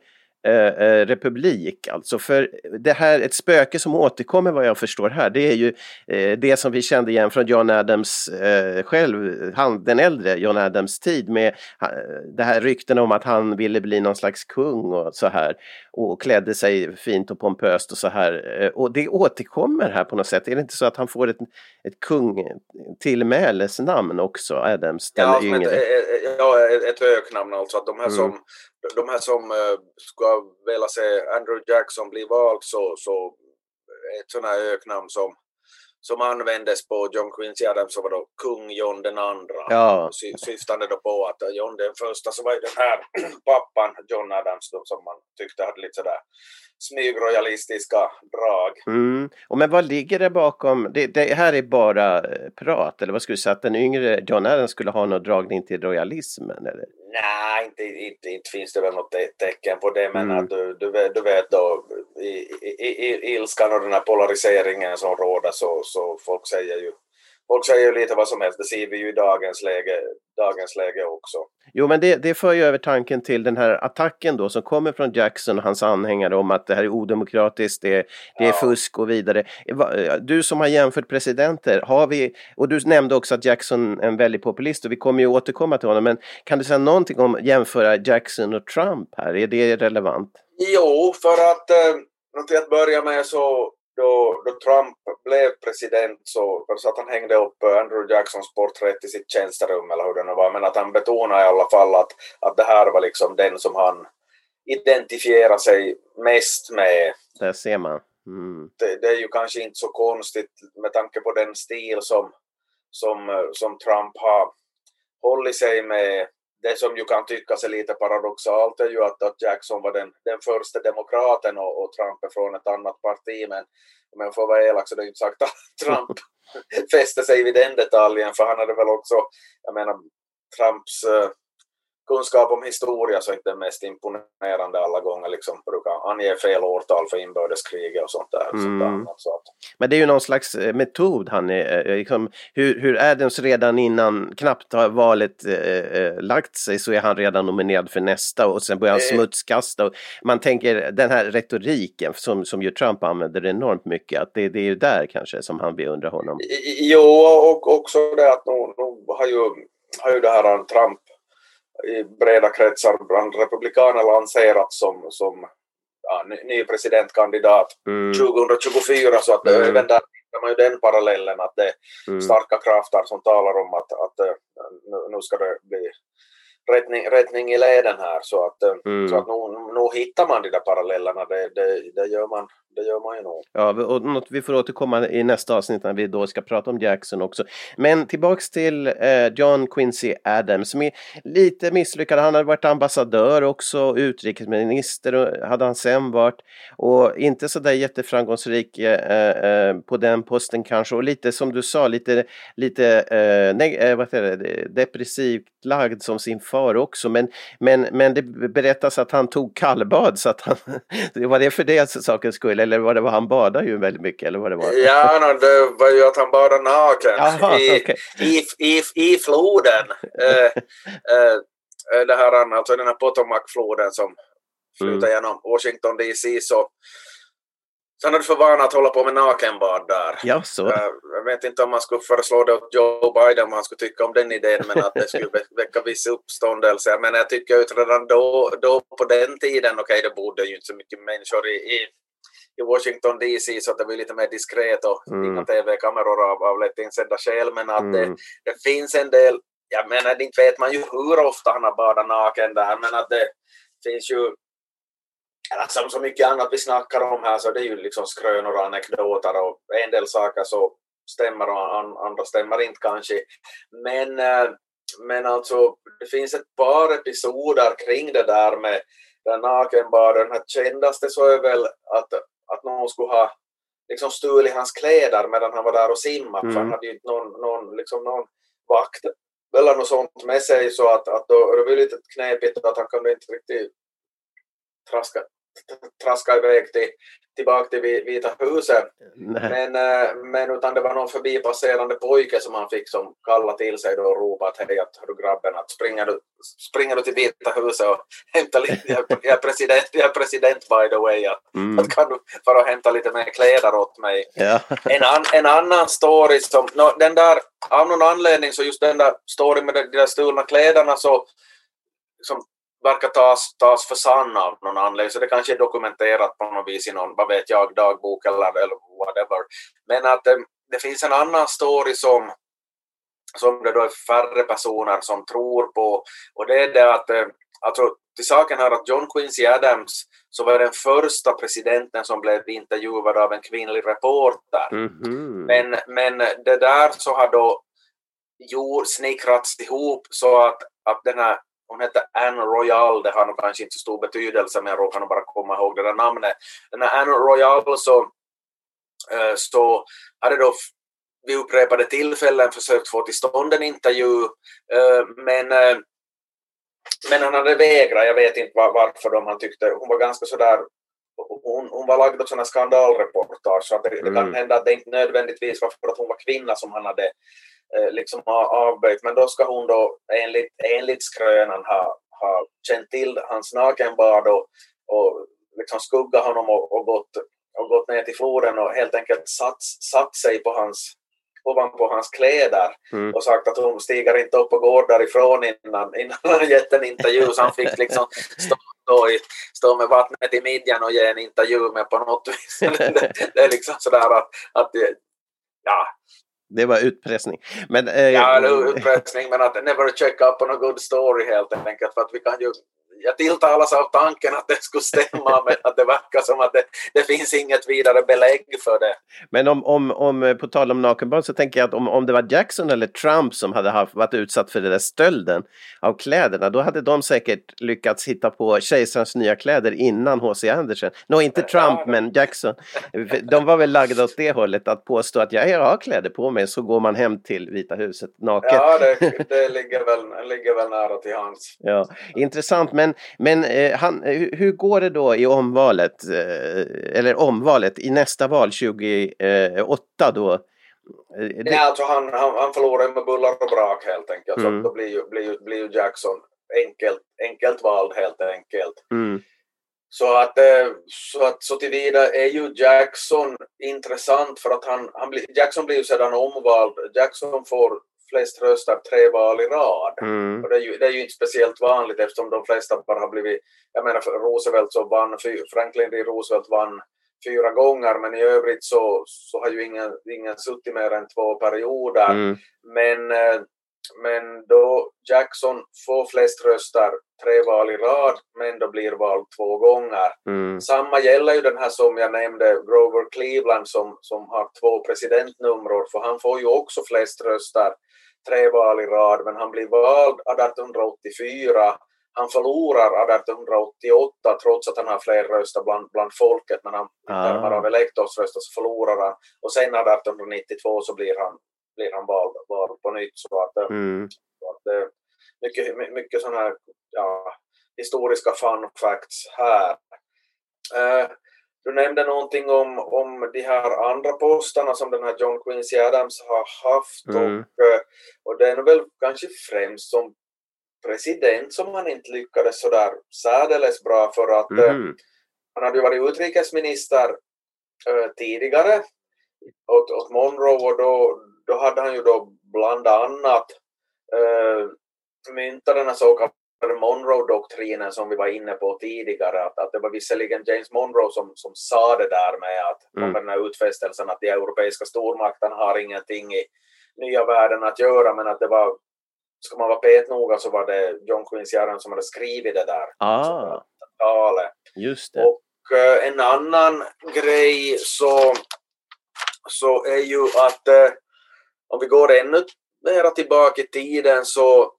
eh, eh, republik alltså. För det här, ett spöke som återkommer vad jag förstår här, det är ju eh, det som vi kände igen från John Adams eh, själv, han, den äldre John Adams tid med det här rykten om att han ville bli någon slags kung och så här och klädde sig fint och pompöst och så här. Eh, Och det återkommer här på något sätt. Är det inte så att han får ett, ett kung tillmälesnamn också, Adams, den Ja, ett, yngre? eh, ja, ett- ett öknamn alltså. Att de här Mm. som, de här som uh, ska vilja se Andrew Jackson bli vald så, så ett sånt här öknamn som, som användes på John Quincy Adams så var då kung John den andra. Ja. Sy, syftande då på att John den första så var ju den här pappan John Adams då, som man tyckte hade lite sådär smygrojalistiska drag. Mm. Och men vad ligger det bakom? Det, det här är bara eh, prat, eller vad skulle du säga? Att den yngre John Adams skulle ha någon dragning till royalismen? Eller? Nej, inte, inte, inte finns det väl något te- tecken på det, men Mm. att du, du, vet, du vet då i, i, i ilskan och den här polariseringen som råder så, så folk säger ju Folk säger ju lite vad som helst, det ser vi ju i dagens läge, dagens läge också. Jo, men det, det för ju över tanken till den här attacken då som kommer från Jackson och hans anhängare om att det här är odemokratiskt, det, det är Ja. fusk och vidare. Du som har jämfört presidenter, har vi, och du nämnde också att Jackson är en väldigt populist och vi kommer ju återkomma till honom, men kan du säga någonting om jämföra Jackson och Trump här? Är det relevant? Jo, för att eh, till att börja med så då, då Trump blev president så, så att han hängde upp Andrew Jacksons porträtt i sitt tjänsterum eller hur det nu var, men att han betonade i alla fall att, att det här var liksom den som han identifierade sig mest med. Där ser man. Mm. Det, det är ju kanske inte så konstigt med tanke på den stil som, som, som Trump har hållit sig med. Det som ju kan tyckas är lite paradoxalt är ju att, att Jackson var den, den första demokraten och, och Trump är från ett annat parti. Men om jag får vara elak så det är ju inte sagt att Trump fäste sig vid den detaljen för han hade väl också, jag menar Trumps eh, kunskap om historia så är inte den mest imponerande alla gånger liksom brukar ange fel årtal för inbördeskriget och sånt där. Sånt där Mm. annat, så att, Men det är ju någon slags eh, metod han är, eh, liksom, hur, hur Adams redan innan knappt har valet eh, eh, lagt sig så är han redan nominerad för nästa och sen börjar han Eh. smutskasta. Och man tänker den här retoriken som, som ju Trump använder enormt mycket, att det, det är ju där kanske som han beundrar honom. Jo, och också det att nu, nu har, ju, har ju det här Trump i breda kretsar bland republikaner lanserats som, som ja, ny, presidentkandidat Mm, 2024 så att Mm. även där hittar man ju den parallellen att det är mm. starka krafter som talar om att, att eh, nu, nu ska det bli rättning, rättning i leden här så att, eh, Mm. så att nu, nu hittar man de där parallellerna det, det, det, gör, man, det gör man ju nog. Ja, och något vi får återkomma i nästa avsnitt när vi då ska prata om Jackson också. Men tillbaks till eh, John Quincy Adams som är lite misslyckad. Han hade varit ambassadör också, utrikesminister hade han sen varit. Och inte så där jätteframgångsrik eh, eh, eh, på den posten kanske. Och lite som du sa, lite, lite eh, eh, vad heter det, depressivt lagd som sin far också. Men, men, men det berättas att han tog kallbad så att han, var det för det sakens skull eller var det var han badade ju väldigt mycket eller vad det var? Ja, no, det var ju att han badade naken Jaha, i, okej. i, i, i floden. Eh, eh, det här, alltså den här Potomac-floden som flyter Mm. genom Washington DC så, så han hade för vana att hålla på med nakenbad där. Ja, så. Eh, Jag vet inte om man skulle föreslå det åt Joe Biden, om han skulle tycka om den idén, men att det skulle vä- väcka viss uppståndelse. Men jag tycker att redan då, då på den tiden, okej det bodde ju inte så mycket människor i, i, i Washington DC så att det var lite mer diskret och Mm. inga tv-kameror av, av lätt insedda skäl, men att det, Mm. det finns en del, jag menar inte vet man ju hur ofta han har badat naken där, men att det finns ju eller som så mycket annat vi snackar om här så det är ju liksom skrönor och anekdoter och en del saker så stämmer och an, andra stämmer inte kanske. Men, eh, men alltså det finns ett par episoder kring det där med den nakenbaden. Den här kändaste så är väl att, att någon skulle ha liksom stulit hans kläder medan han var där och simmade för han Mm. hade ju inte någon, någon, liksom någon vakt eller något sånt med sig så att, att då, det var lite knepigt att han kunde inte riktigt traska, traska iväg till, tillbaka till Vi- Vita huset. Nej. Men, eh, men utan det var någon förbipasserande pojke som han fick som kalla till sig då och ropa att hej att du grabben att springer du, springer du till Vita huset och hämta lite, jag, jag, är president, jag är president by the way, att, Mm. att kan du fara och hämta lite mer kläder åt mig. Ja. En, an, en annan story som, no, den där, av någon anledning så just den där storyn med de, de där stulna kläderna så som verkar tas, tas för sann av någon anledning, så det kanske är dokumenterat på något vis i någon, vad vet jag, dagbok eller, eller whatever. Men att eh, det finns en annan story som, som det då är färre personer som tror på, och det är det att, eh, alltså, till saken här att John Quincy Adams så var den första presidenten som blev intervjuad av en kvinnlig reporter. Mhm. Men, men det där så har då jord snickrats ihop så att, att den här, hon heter Anne Royal, det har nog kanske inte så stor betydelse men jag råkar nog bara komma ihåg det där namnet. Den här Anne Royal så, eh, så hade då vid upprepade tillfällen försökt få till stånd en intervju eh, men eh, men han hade vägrat, jag vet inte var, varför de han tyckte, hon var ganska sådär hon, hon var lagd åt sådana skandalreportage så att det, det kan Mm. hända att det inte nödvändigtvis var för att hon var kvinna som han hade liksom ha- avböjt men då ska hon då enligt, enligt skrönan ha, ha känt till hans nakenbad och, och liksom skugga honom och, och, gått, och gått ner till floden och helt enkelt satt, satt sig på hans ovanpå hans kläder Mm. och sagt att hon stiger inte upp och går därifrån innan, innan han gett en intervju så han fick liksom stå, stå, i, stå med vattnet i midjan och ge en intervju med på något vis. det, det är liksom sådär att, att ja, Det var utpressning. Men, eh, ja, eller utpressning men att never check up on a good story helt enkelt för att vi kan ju jag tilltalas av tanken att det skulle stämma men att det verkar som att det, det finns inget vidare belägg för det. Men om, om, om, eh, på tal om nakenbarn så tänker jag att om, om det var Jackson eller Trump som hade haft, varit utsatt för den där stölden av kläderna, då hade de säkert lyckats hitta på kejsarens nya kläder innan H.C. Andersen. Nå, inte Trump, men Jackson. De var väl lagda åt det hållet att påstå att jag har kläder på mig, så går man hem till Vita huset naken. Ja, det, det ligger, väl, ligger väl nära till hands. Ja, intressant, men, men eh, han, eh, hur, går det då i omvalet, eh, eller omvalet i nästa val 2008 då? Eh, det- Nej, alltså han, han, han förlorar med bullar och brak helt enkelt. Mm. Så då blir ju, blir, ju, blir ju Jackson enkelt, enkelt vald helt enkelt. Mm, Så att, eh, så att så tillvida är ju Jackson intressant för att han, han blir, Jackson blir ju sedan omvald. Jackson får flest röster tre val i rad. mm, Och det, är ju, det är ju inte speciellt vanligt eftersom de flesta bara har blivit, jag menar Roosevelt så vann, Franklin D. Roosevelt vann fyra gånger men i övrigt så, så har ju ingen, ingen suttit mer än två perioder. mm, Men, eh, men då Jackson får flest röster tre val i rad men då blir vald två gånger. mm, Samma gäller ju den här som jag nämnde, Grover Cleveland som, som har två presidentnummer för han får ju också flest röster tre val i rad men han blir vald 1884 han förlorar 1888 trots att han har fler röster bland, bland folket men han Ah. termer av elektorsröster så förlorar han och sen 1892 så blir han, blir han vald, vald på nytt så att, eh, mm. så att eh, mycket, my- mycket sådana här ja, historiska fun facts här. Eh, du nämnde någonting om, om de här andra posterna som den här John Quincy Adams har haft Mm. och, eh, och det är väl kanske främst som president som han inte lyckades sådär särdeles bra för att eh, Mm. han hade ju varit utrikesminister äh, tidigare åt, åt Monroe och då, då hade han ju då bland annat äh, myntat den här så Monroe-doktrinen som vi var inne på tidigare, att, att det var visserligen James Monroe som, som sa det där med att mm. den här utfästelsen att de europeiska stormakterna har ingenting i nya världen att göra, men att det var, ska man vara petnoga så var det John Quincy Adams som hade skrivit det där ah. talet. Just det. Och uh, en annan grej så, så är ju att uh, om vi går ännu mera tillbaka i tiden så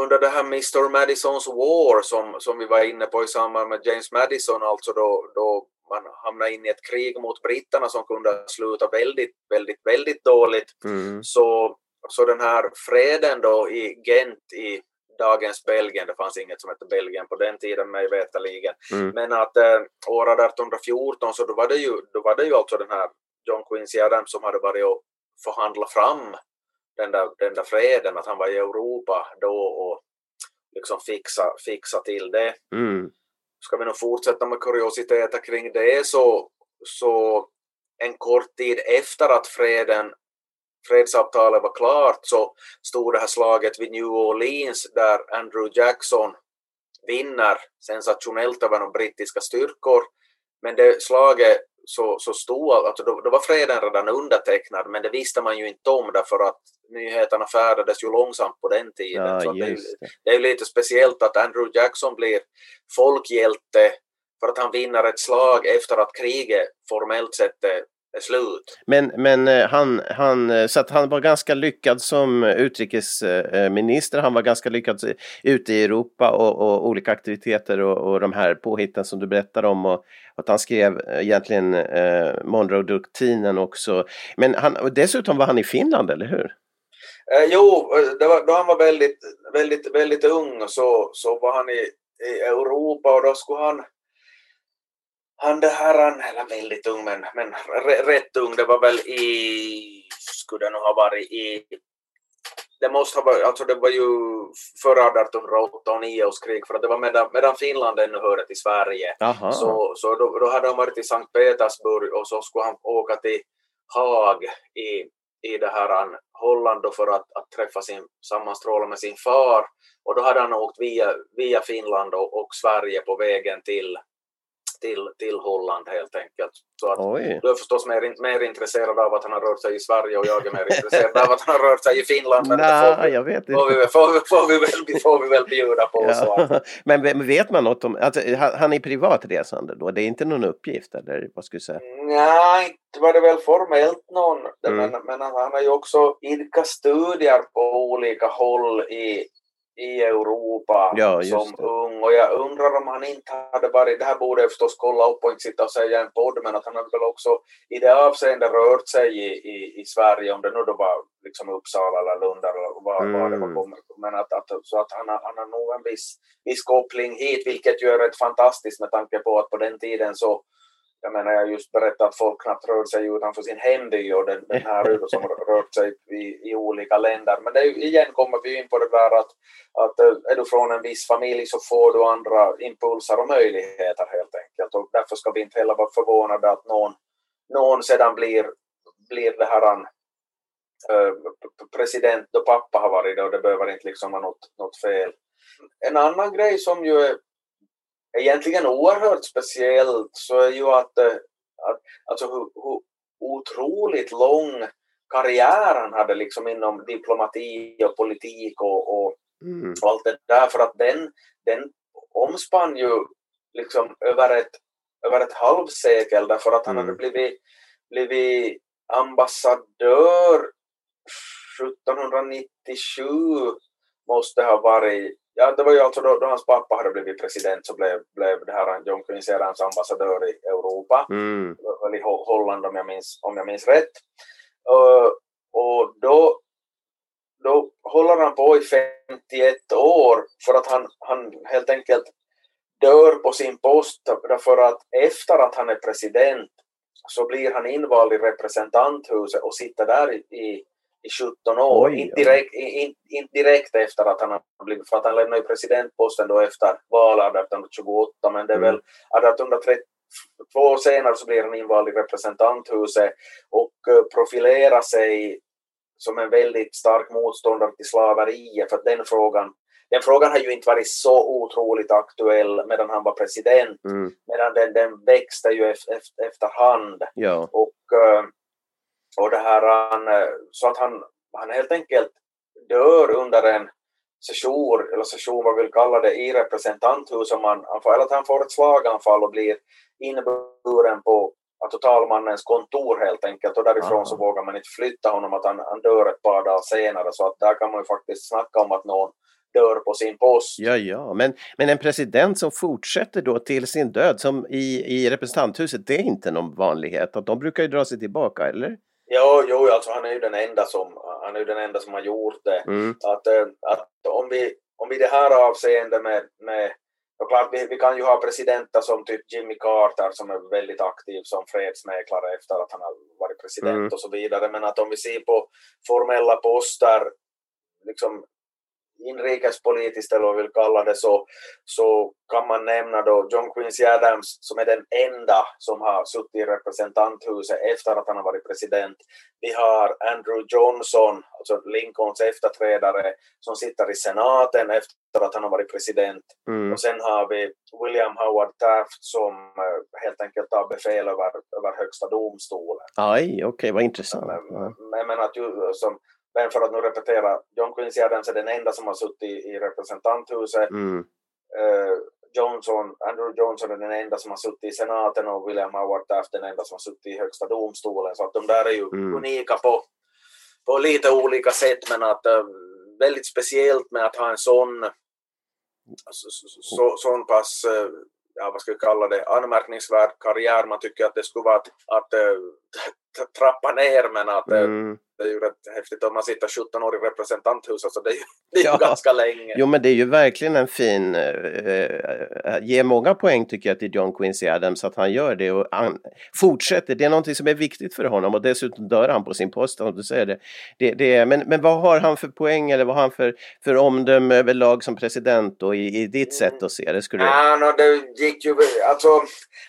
under det här Mr Madisons War som, som vi var inne på i samband med James Madison, alltså då, då man hamnade in i ett krig mot britterna som kunde sluta väldigt, väldigt, väldigt dåligt. Mm. Så, så den här freden då i Gent i dagens Belgien, det fanns inget som hette Belgien på den tiden mig veterligen, Mm. men att eh, år 1814 så då var, det ju, då var det ju alltså den här John Quincy Adams som hade varit och förhandlat fram den där, den där freden, att han var i Europa då och liksom fixa, fixa till det. Mm. Ska vi nog fortsätta med kuriositeter kring det så, så en kort tid efter att freden, fredsavtalet var klart så stod det här slaget vid New Orleans där Andrew Jackson vinner sensationellt över de brittiska styrkor. Men det slaget så, så stod, alltså då, då var freden redan undertecknad men det visste man ju inte om därför att nyheterna färdades ju långsamt på den tiden. Ja, så det, är det. är lite speciellt att Andrew Jackson blir folkhjälte för att han vinner ett slag efter att kriget formellt sett är, är slut. Men, men eh, han, han, eh, så att han var ganska lyckad som utrikesminister. Han var ganska lyckad ute i Europa och, och olika aktiviteter och, och de här påhitten som du berättar om. Och att han skrev eh, egentligen eh, Monroe-doktrinen också. Men han, dessutom var han i Finland, eller hur? Eh, jo, eh, det var, då han var väldigt, väldigt, väldigt ung så, så var han i, i Europa och då skulle han han det här, han, eller väldigt ung men, men rätt ung, det var väl i, skulle det nog ha varit i, det måste ha varit, alltså det var ju före 1808 och 9 års krig för att det var medan, medan Finland ännu hörde till Sverige. Jaha. Så, så då, då hade han varit i Sankt Petersburg och så skulle han åka till Haag i, i det här Holland då för att, att träffa sin, sammanstråla med sin far. Och då hade han åkt via, via Finland och, och Sverige på vägen till, till, till Holland helt enkelt. Så att, Oj. du är förstås mer, mer intresserad av att han har rört sig i Sverige och jag är mer intresserad av att han har rört sig i Finland. Men det får vi, jag vet får, vi, inte. får, vi, får, vi väl, får vi väl bjuda på. Så Ja. Men men vet man något om, alltså, han är privatresande då? Det är inte någon uppgift eller vad ska jag säga? Nej, inte var det väl formellt någon. Mm. Men, men han har ju också idkat studier på olika håll i, i Europa Ja, som det. ung. Och jag undrar om han inte hade varit, det här borde jag förstås kolla upp och inte sitta och säga en podd, men att han hade väl också i det avseendet rört sig i, i, i Sverige, om det nu då var liksom Uppsala eller Lund eller var, var det var Mm. kommer. Men att, att, så att han, han har nog en viss, viss koppling hit, vilket ju är rätt fantastiskt med tanke på att på den tiden så jag menar, jag just berättat att folk knappt rör sig utanför sin hemby och den, den här som rört sig i, i olika länder. Men det är, igen kommer vi in på det där att, att eh, är du från en viss familj så får du andra impulser och möjligheter helt enkelt. Och därför ska vi inte heller vara förvånade att någon, någon sedan blir, blir det här eh, president då pappa har varit det och det behöver inte liksom vara något, något fel. En annan grej som ju är egentligen oerhört speciellt så är ju att, eh, att alltså hur, hur otroligt lång karriär han hade liksom inom diplomati och politik och, och, Mm. och allt det där för att den, den omspann ju liksom över ett, över ett halvsekel därför att han Mm. hade blivit, blivit ambassadör 1797 måste ha varit Ja, det var ju alltså då, då hans pappa hade blivit president så blev, blev det här John Quincy Adams ambassadör i Europa Mm. eller i Ho- Holland om jag minns, om jag minns rätt. Uh, och då, då håller han på i 51 år för att han, han helt enkelt dör på sin post därför att efter att han är president så blir han invald i representanthuset och sitter där i, i, i 17 år. Oj, inte, direkt, in, inte direkt efter att han har blivit, för att han lämnar ju presidentposten då efter valet 1828 men det är Mm. väl 1830 två år senare så blir han invald i representanthuset och eh, profilerar sig som en väldigt stark motståndare till slaveriet för att den frågan den frågan har ju inte varit så otroligt aktuell medan han var president, Mm. medan den, den växte ju efter, efterhand. Ja. Och, eh, och det här, han, eh, så att han, han helt enkelt dör under en session, eller session vad vi vill kalla det, i representanthuset. Man, han får, eller att han får ett slaganfall och blir inburen på alltså, talmannens kontor helt enkelt och därifrån Aha. så vågar man inte flytta honom att han, han dör ett par dagar senare så att där kan man ju faktiskt snacka om att någon dör på sin post. Ja, ja, men, men en president som fortsätter då till sin död som i, i representanthuset, det är inte någon vanlighet. Att de brukar ju dra sig tillbaka, eller? Jo, jo, alltså han är ju den enda som, han är ju den enda som har gjort det. Mm. Att, eh, att om vi, om vi det här avseende med, med och klart, vi, vi kan ju ha presidenter som typ Jimmy Carter som är väldigt aktiv som fredsmäklare efter att han har varit president Mm. och så vidare. Men att om vi ser på formella poster, liksom inrikespolitiskt eller vad vi vill kalla det så, så kan man nämna då John Quincy Adams som är den enda som har suttit i representanthuset efter att han har varit president. Vi har Andrew Johnson, alltså Lincolns efterträdare, som sitter i senaten efter att han har varit president. Mm. Och sen har vi William Howard Taft som eh, helt enkelt tar befäl över, över högsta domstolen. Aj, okej, vad intressant. Men, men, att ju, som, men för att nu repetera, John Quincy Adams är den enda som har suttit i, representanthuset. Mm. Eh, Johnson, Andrew Johnson är den enda som har suttit i senaten och William Howard Taft den enda som har suttit i högsta domstolen. Så att de där är ju Mm. unika på, på lite olika sätt men att eh, väldigt speciellt med att ha en sån så, så, så, sån pass eh, ja, vad ska vi kalla det, anmärkningsvärd karriär. Man tycker att det skulle vara att, att trappa ner men att Mm. det är ju rätt häftigt om man sitter 17 år i representanthuset så det är ju, det är Ja. ganska länge. Jo, men det är ju verkligen en fin... Eh, eh, ger många poäng tycker jag till John Quincy Adams att han gör det och han fortsätter. Det är någonting som är viktigt för honom och dessutom dör han på sin post om du säger det. det, det är, men, men vad har han för poäng eller vad har han för, för omdöme överlag som president och i, i ditt sätt att se det? Skulle. Ja, no, det gick ju, alltså,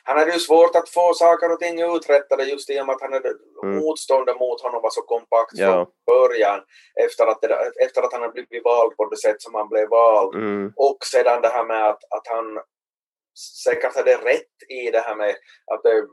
han hade ju svårt att få saker och ting uträttade just i och med att han hade, Mm. motståndet mot honom var så kompakt Ja. från början efter att, där- efter att han hade blivit vald på det sätt som han blev vald. Mm. Och sedan det här med att, att han säkert hade rätt i det här med att det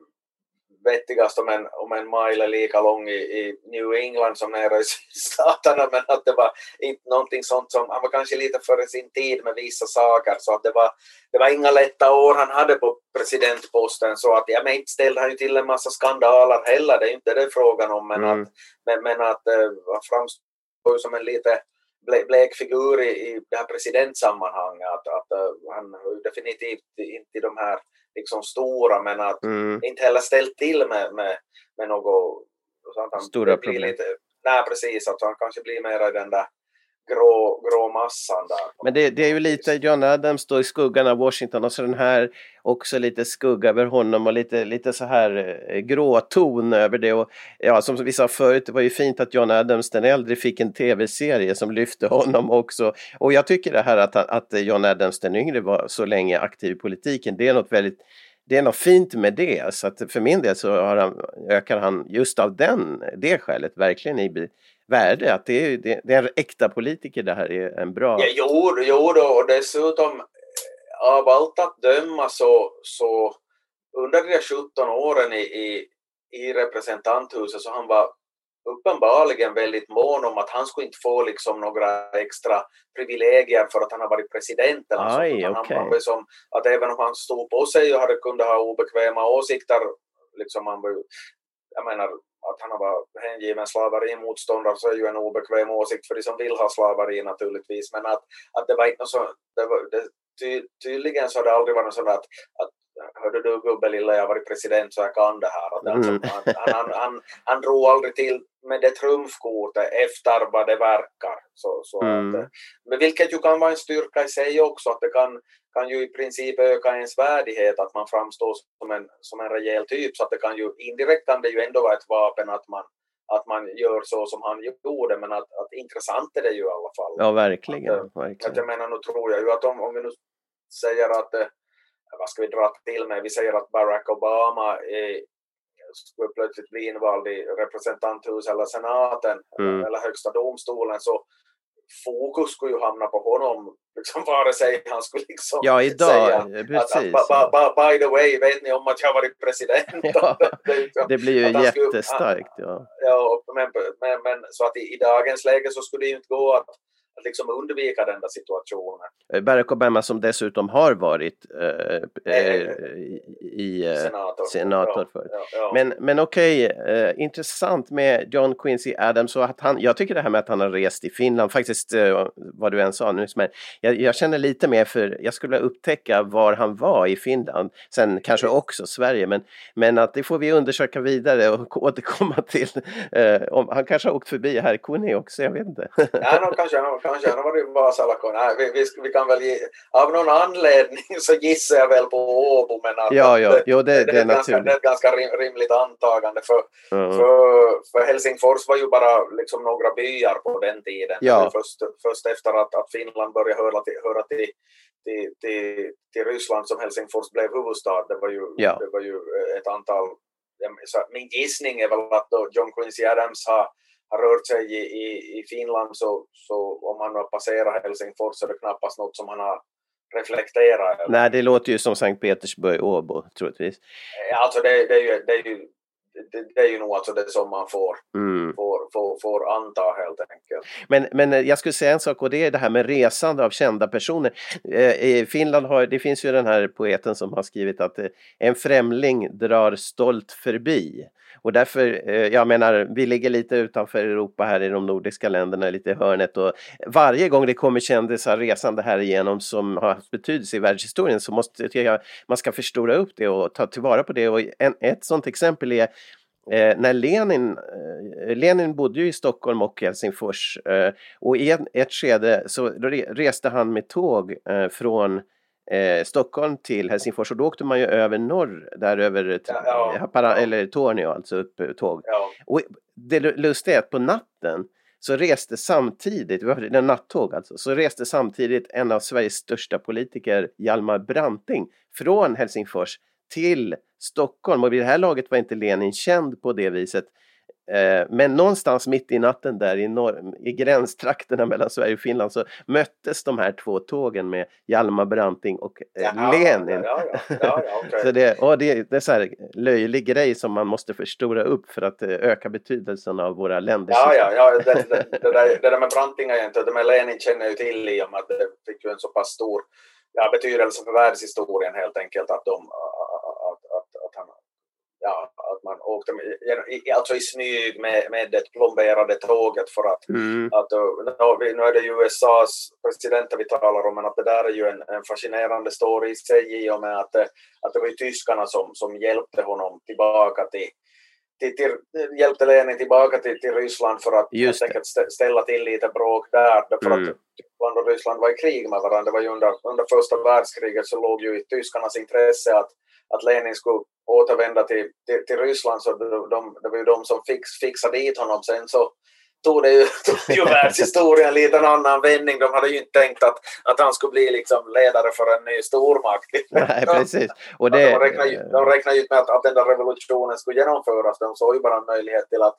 vettigast om en, om en mile lika lång i, i New England som nere i staterna men att det var inte någonting sånt som, han var kanske lite före sin tid med vissa saker så att det var, det var inga lätta år han hade på presidentposten så att, ja men inte ställde han ju till en massa skandaler heller, det är inte det frågan om men Mm. att, men, men att eh, han framstår ju som en lite ble- blek figur i, i det här presidentsammanhanget. Att, att, eh, han definitivt inte de här liksom stora men att Mm. inte heller ställt till med, med, med något så att han Stora problem. Lite, nej precis, att han kanske blir mer i den där grå, grå massan där. Men det, det är ju lite John Adams då i skuggan av Washington och så den här också lite skugga över honom och lite, lite så här eh, gråton över det. Och, ja, som vi sa förut, det var ju fint att John Adams den äldre fick en tv-serie som lyfte honom också. Och jag tycker det här att, att John Adams den yngre var så länge aktiv i politiken, det är något väldigt det är något fint med det, så att för min del så har han, ökar han just av den, det skälet verkligen i värde. Att det är, det, det är en äkta politiker det här är en bra... Ja, jo, jo då, och dessutom eh, av allt att döma så, så under de där 17 åren i, i, i representanthuset så han var uppenbarligen väldigt mån om att han skulle inte få liksom några extra privilegier för att han har varit president eller Aj, sånt, han var liksom, att även om han stod på sig och hade kunde ha obekväma åsikter liksom han var, jag menar att han har varit hängiven slaverimotståndare så är ju en obekväm åsikt för de som vill ha slaveri naturligtvis. Men att, att det var inte så, det var, det, ty, tydligen så har det aldrig varit något att, att hörde du gubbe lilla jag har varit president så jag kan det här. Att alltså, Mm. han, han, han, han, drog aldrig till med det trumfkortet efter vad det verkar. Så, så Mm. att, eh, men vilket ju kan vara en styrka i sig också att det kan, kan ju i princip öka ens värdighet att man framstår som en, som en rejäl typ så att det kan ju indirekt kan det ju ändå vara ett vapen att man att man gör så som han gjorde men att, att intressant är det ju i alla fall. Ja, verkligen. Att, att verkligen. jag menar, nu tror jag ju att om, om vi nu säger att, eh, vad ska vi dra till med, vi säger att Barack Obama är, skulle plötsligt bli invald i representanthuset eller senaten Mm. eller högsta domstolen så fokus skulle ju hamna på honom, liksom vare sig han skulle liksom Ja, idag, säga eh, att, att precis. ba, by the way, vet ni om att jag varit president? Ja, Det liksom- Det blir ju att han skulle- jättestarkt. Ja. Ja, men, men, men så att i, i dagens läge så skulle det ju inte gå att, att liksom undvika den där situationen. Barack Obama som dessutom har varit eh, eh, i eh, Senator. senator ja, för. Ja, ja. Men, men okej, eh, intressant med John Quincy Adams och att han, jag tycker det här med att han har rest i Finland, faktiskt eh, vad du än sa nu, men jag, jag känner lite mer för, jag skulle vilja upptäcka var han var i Finland, sen kanske också Sverige, men, men att det får vi undersöka vidare och återkomma till. Eh, om, han kanske har åkt förbi här, Kuni också, jag vet inte. Nej, no, kanske, han- kanske han har varit i Vasa eller Kone. Nej, vi, vi, vi kan väl ge, av någon anledning så gissar jag väl på Åbo men att, Ja, ja, jo, det, det är ett ganska, det är ett ganska rim, rimligt antagande för, Ja. för, för Helsingfors var ju bara liksom några byar på den tiden. Ja. Det var Först, först efter att, att Finland började höra till, höra till, till, till, till Ryssland som Helsingfors blev huvudstad. Det var ju, Ja. det var ju ett antal... Min gissning är väl att då John Quincy Adams har, har rört sig i, i, i Finland så, så om han har passerat Helsingfors så är det knappast något som han har reflekterat. över. Nej, det låter ju som Sankt Petersburg, Åbo, troligtvis. Alltså det, det, är ju, det, är ju, det, det är ju nog alltså det som man får, Mm. får, får, får anta helt enkelt. Men, men eh, jag skulle säga en sak och det är det här med resande av kända personer. Eh, I Finland har, det finns ju den här poeten som har skrivit att eh, en främling drar stolt förbi. Och därför, eh, jag menar, vi ligger lite utanför Europa här i de nordiska länderna, lite i hörnet. Och varje gång det kommer kändisar resande här igenom som har haft betydelse i världshistorien så måste jag, man ska förstora upp det och ta tillvara på det. Och en, ett sådant exempel är Eh, när Lenin, eh, Lenin bodde ju i Stockholm och Helsingfors eh, och i ett, ett skede så re, reste han med tåg eh, från eh, Stockholm till Helsingfors och då åkte man ju över norr, där över Ja, ja. Haparanda, eller Tornio alltså upp eh, tåg. Ja, Och det lustiga är att på natten så reste samtidigt, har en nattåg alltså, så reste samtidigt en av Sveriges största politiker, Hjalmar Branting, från Helsingfors till Stockholm. Och vid det här laget var inte Lenin känd på det viset. Eh, Men någonstans mitt i natten där i, norr, i gränstrakterna mellan Sverige och Finland så möttes de här två tågen med Hjalmar Branting och eh, ja, Lenin. Ja, ja, ja, okej. Så det, och det, det är så här löjlig grej som man måste förstora upp för att eh, öka betydelsen av våra länders Ja, ja, ja det, det, det, där, det där med Branting är inte, det med Lenin känner jag ju till i och med att det fick ju en så pass stor ja, betydelse för världshistorien helt enkelt att, de, att, att, att, han, ja, att man åkte med, alltså i smyg med, med det plomberade tåget för att Mm. att, nu är det ju USAs presidenter vi talar om, men att det där är ju en, en fascinerande story i sig i och med att, att det var ju tyskarna som, som hjälpte honom tillbaka till, till, till, hjälpte Lenin tillbaka till, till Ryssland för att helt enkelt stä- ställa till lite bråk där. Därför Mm. att Tyskland och Ryssland var i krig med varandra. Det var ju under, under första världskriget så låg ju i tyskarnas intresse att, att Lenin skulle återvända till, till, till Ryssland så de, de, det var ju de som fix, fixade dit honom. Sen så tog det ju, tog ju världshistorien lite en annan vändning. De hade ju inte tänkt att, att han skulle bli liksom ledare för en ny stormakt. Nej, precis. Och det, de räknar ju, de ju inte med att, att den där revolutionen skulle genomföras. De såg ju bara en möjlighet till att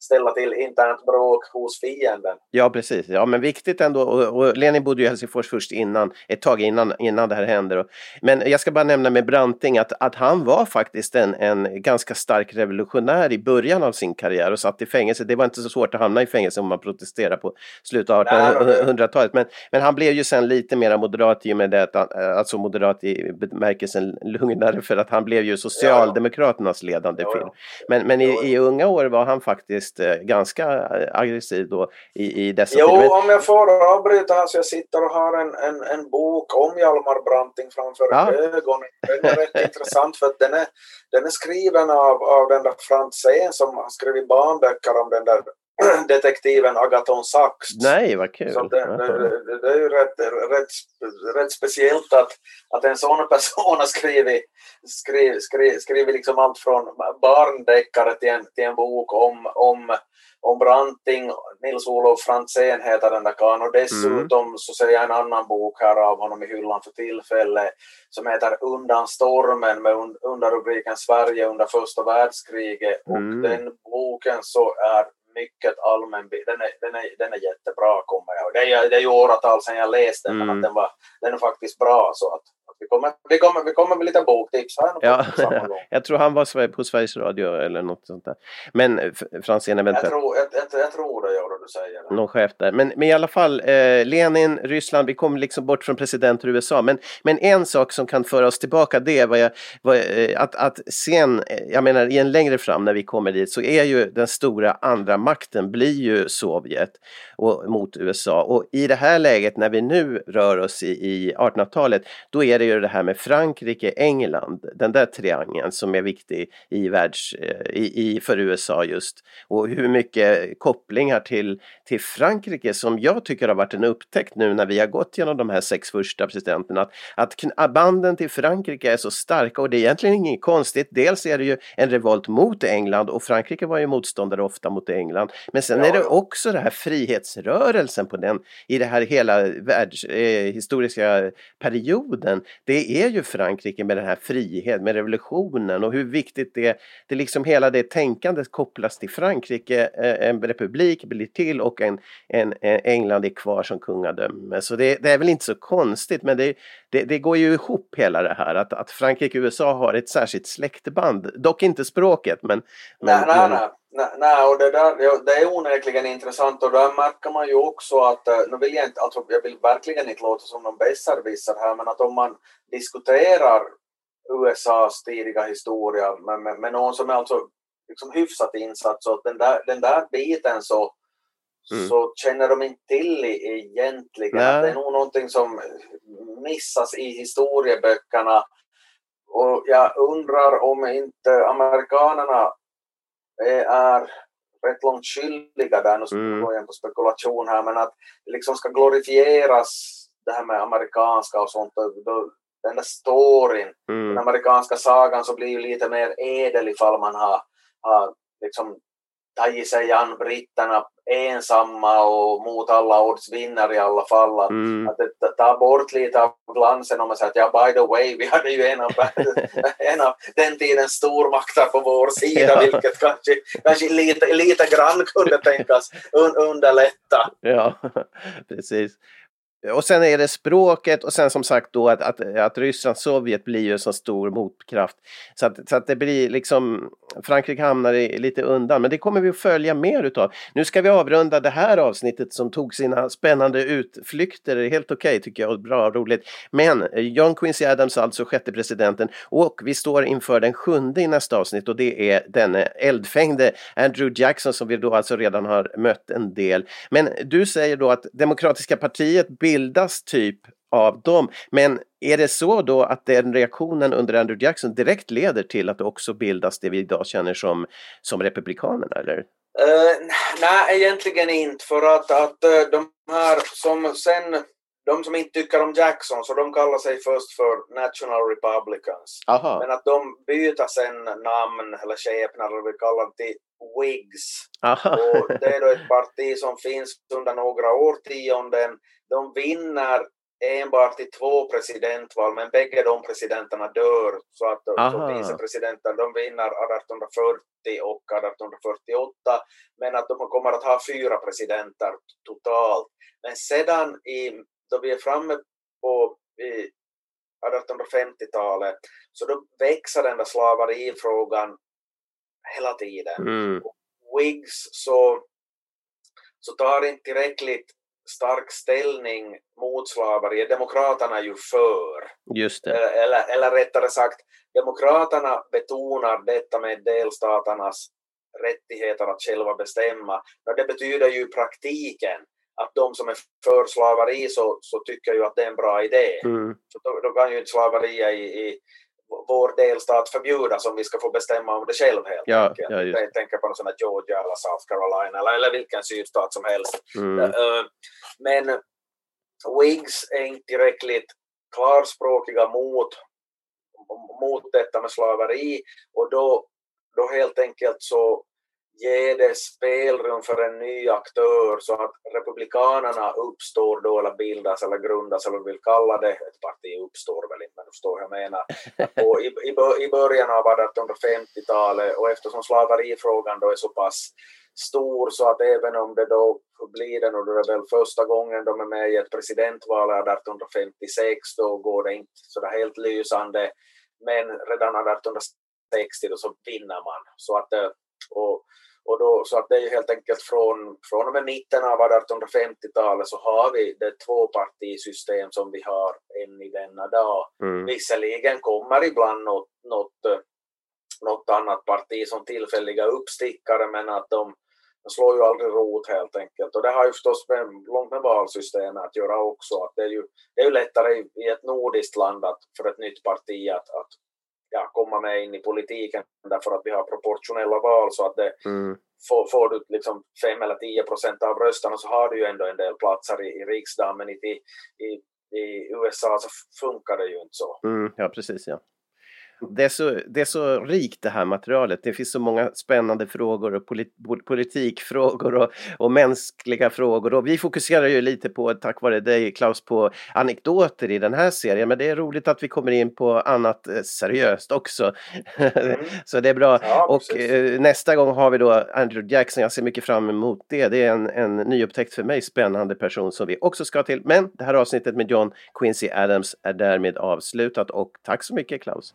ställa till internt bråk hos fienden. Ja, precis. Ja, men viktigt ändå. Och, och Lenin bodde ju i Helsingfors först innan, ett tag innan, innan det här hände. Då. Men jag ska bara nämna med Branting att, att han var faktiskt en, en ganska stark revolutionär i början av sin karriär och satt i fängelse. Det var inte så svårt att hamna i fängelse om man protesterade på slutet av Nej, nej, nej. 1800-talet. Men, men han blev ju sen lite mer moderat i och med det, att han- alltså moderat i bemärkelsen lugnare för att han blev ju Socialdemokraternas ledande Ja, ja. film. Men, men i, i unga år var han faktiskt eh, ganska eh, aggressiv då i, i dessa Jo, filmer. om jag får avbryta här så jag sitter och har en, en, en bok om Hjalmar Branting framför Ja. ögonen. Den är rätt intressant för att den är, den är skriven av, av den där Franzén som har skrivit barnböcker om den där detektiven Agaton Sachs. Nej, vad kul. Så det, det, det, är ju rätt, rätt, rätt speciellt att, att en sån person har skrivit, skrivit, skrivit, skrivit liksom allt från barndeckare till en, till en bok om, om om Branting, Nils-Olof Franzén heter den där karln och dessutom mm. så ser jag en annan bok här av honom i hyllan för tillfället som heter Undan stormen med underrubriken Sverige under första världskriget och mm. den boken så är mycket allmän den är, den, är, den är jättebra kommer jag ihåg. Det är, det är ju åratal sedan jag läste den mm. men att den, var, den är faktiskt bra så att vi kommer, vi kommer, vi kommer med lite boktips här. Ja, jag tror han var på Sveriges Radio eller något sånt där. Men eh, Franzén eventuellt. Jag tror, jag, jag, jag tror det gör det du säger. Det. Någon chef där. Men, men i alla fall, eh, Lenin, Ryssland, vi kommer liksom bort från presidenter i USA. Men, men en sak som kan föra oss tillbaka det var, jag, var eh, att, att sen, eh, jag menar i en längre fram när vi kommer dit så är ju den stora andra makten blir ju Sovjet och, mot USA. Och i det här läget när vi nu rör oss i, i 1800-talet då är det ju det här med Frankrike, England, den där triangeln som är viktig i världs, eh, i, i, för USA just. Och hur mycket kopplingar till, till Frankrike som jag tycker har varit en upptäckt nu när vi har gått genom de här sex första presidenterna. Att, att banden till Frankrike är så starka och det är egentligen inget konstigt. Dels är det ju en revolt mot England och Frankrike var ju motståndare ofta mot England. Men sen ja, är det också det här frihetsrörelsen på den i det här hela världshistoriska eh, perioden det är ju Frankrike med den här friheten, med revolutionen och hur viktigt det är. Det är liksom hela det tänkandet kopplas till Frankrike, eh, en republik blir till och en, en, en England är kvar som kungadöme. Så det, det, är väl inte så konstigt men det, det, det, går ju ihop hela det här att, att Frankrike och USA har ett särskilt släktband, dock inte språket men... men nej, nej, nej. Nej, och det, där, det är onekligen intressant och där märker man ju också att, eh, nu vill jag inte, alltså jag vill verkligen inte låta som någon besserwisser här, men att om man diskuterar USAs tidiga historia med, med, med någon som är alltså liksom hyfsat insatt så den där, den där biten så, mm. så känner de inte till egentligen. Att det är nog någonting som missas i historieböckerna. Och jag undrar om inte amerikanerna är rätt långt skyldiga där, nu mm. går jag på spekulation här, men att det liksom ska glorifieras det här med amerikanska och sånt, då, den där storyn, mm. den amerikanska sagan så blir ju lite mer ädel ifall man har, har liksom tagit sig an britterna ensamma och mot alla odds vinner i alla fall. Att, mm. att det tar bort lite av glansen om man säger att ja, by the way, vi hade ju en av, en av den tidens stormakter på vår sida, ja. vilket kanske, kanske lite, lite grann kunde tänkas un, underlätta. Ja, precis. Och sen är det språket och sen som sagt då att, att, att Ryssland, Sovjet blir ju en så stor motkraft. Så att, så att det blir liksom, Frankrike hamnar i, lite undan, men det kommer vi att följa mer utav. Nu ska vi avrunda det här avsnittet som tog sina spännande utflykter, helt okej okay, tycker jag, bra och roligt. Men eh, John Quincy Adams, alltså sjätte presidenten, och vi står inför den sjunde i nästa avsnitt och det är denne eh, eldfängde Andrew Jackson som vi då alltså redan har mött en del. Men du säger då att Demokratiska partiet bildas typ av dem. Men är det så då att den reaktionen under Andrew Jackson direkt leder till att det också bildas det vi idag känner som, som Republikanerna? Eller? Uh, nej, egentligen inte för att, att uh, de här som sen de som inte tycker om Jackson, så de kallar sig först för National Republicans. Aha. Men att de byter sen namn eller skepnad, eller vi kallar det till Whigs. Och det är då ett parti som finns under några årtionden. De vinner enbart i två presidentval, men bägge de presidenterna dör. Så att vicepresidenten, de vinner 1840 och 1848, men att de kommer att ha fyra presidenter totalt. Men sedan i, då vi är framme på 1850-talet, så då växer den där slaverifrågan hela tiden. Mm. Whigs så, så tar inte tillräckligt stark ställning mot slaveri. Demokraterna ju för. Just det. Eller, eller rättare sagt, Demokraterna betonar detta med delstaternas rättigheter att själva bestämma. Men det betyder ju i praktiken att de som är för slaveri så, så tycker ju att det är en bra idé. Mm. Så då, då kan ju inte slaveri i, i vår delstat förbjudas om vi ska få bestämma om det själv helt Ja, enkelt. ja, just det. Jag tänker på någon sån här Georgia eller South Carolina eller, eller vilken sydstat som helst. Mm. Eh, Men Whigs är inte tillräckligt klarspråkiga mot, mot detta med slaveri och då, då helt enkelt så ger det spelrum för en ny aktör så att republikanerna uppstår då eller bildas eller grundas eller vill kalla det. Ett parti uppstår förstår jag menar. Och i, i, I början av 1850-talet och eftersom slaverifrågan då är så pass stor så att även om det då blir den och det är väl första gången de är med i ett presidentval 1856 då går det inte sådär helt lysande men redan 1860 då så vinner man. Så att, eh, och, och då, så att det är helt enkelt från, från och med mitten av 1850-talet så har vi det tvåpartisystem som vi har än i denna dag. Mm. Visserligen kommer ibland något, något, eh, något annat parti som tillfälliga uppstickare men att de, de slår ju aldrig rot helt enkelt. Och det har ju förstås med, långt med valsystemet att göra också. Att det, är ju, det är ju lättare i, i ett nordiskt land att, för ett nytt parti att, att ja, komma med in i politiken därför att vi har proportionella val så att det, Mm. får, får du liksom 5 eller 10 procent av rösterna så har du ju ändå en del platser i, i riksdagen men i, i, i USA så funkar det ju inte så. Mm, ja, precis. Ja. Det är, så, det är så rikt det här materialet. Det finns så många spännande frågor och polit, pol- politikfrågor och, och mänskliga frågor. Och vi fokuserar ju lite på, tack vare dig Klaus, på anekdoter i den här serien. Men det är roligt att vi kommer in på annat eh, seriöst också. så det är bra. Ja, och precis. eh, nästa gång har vi då Andrew Jackson. Jag ser mycket fram emot det. Det är en, en nyupptäckt för mig spännande person som vi också ska till. Men det här avsnittet med John Quincy Adams är därmed avslutat och tack så mycket Klaus.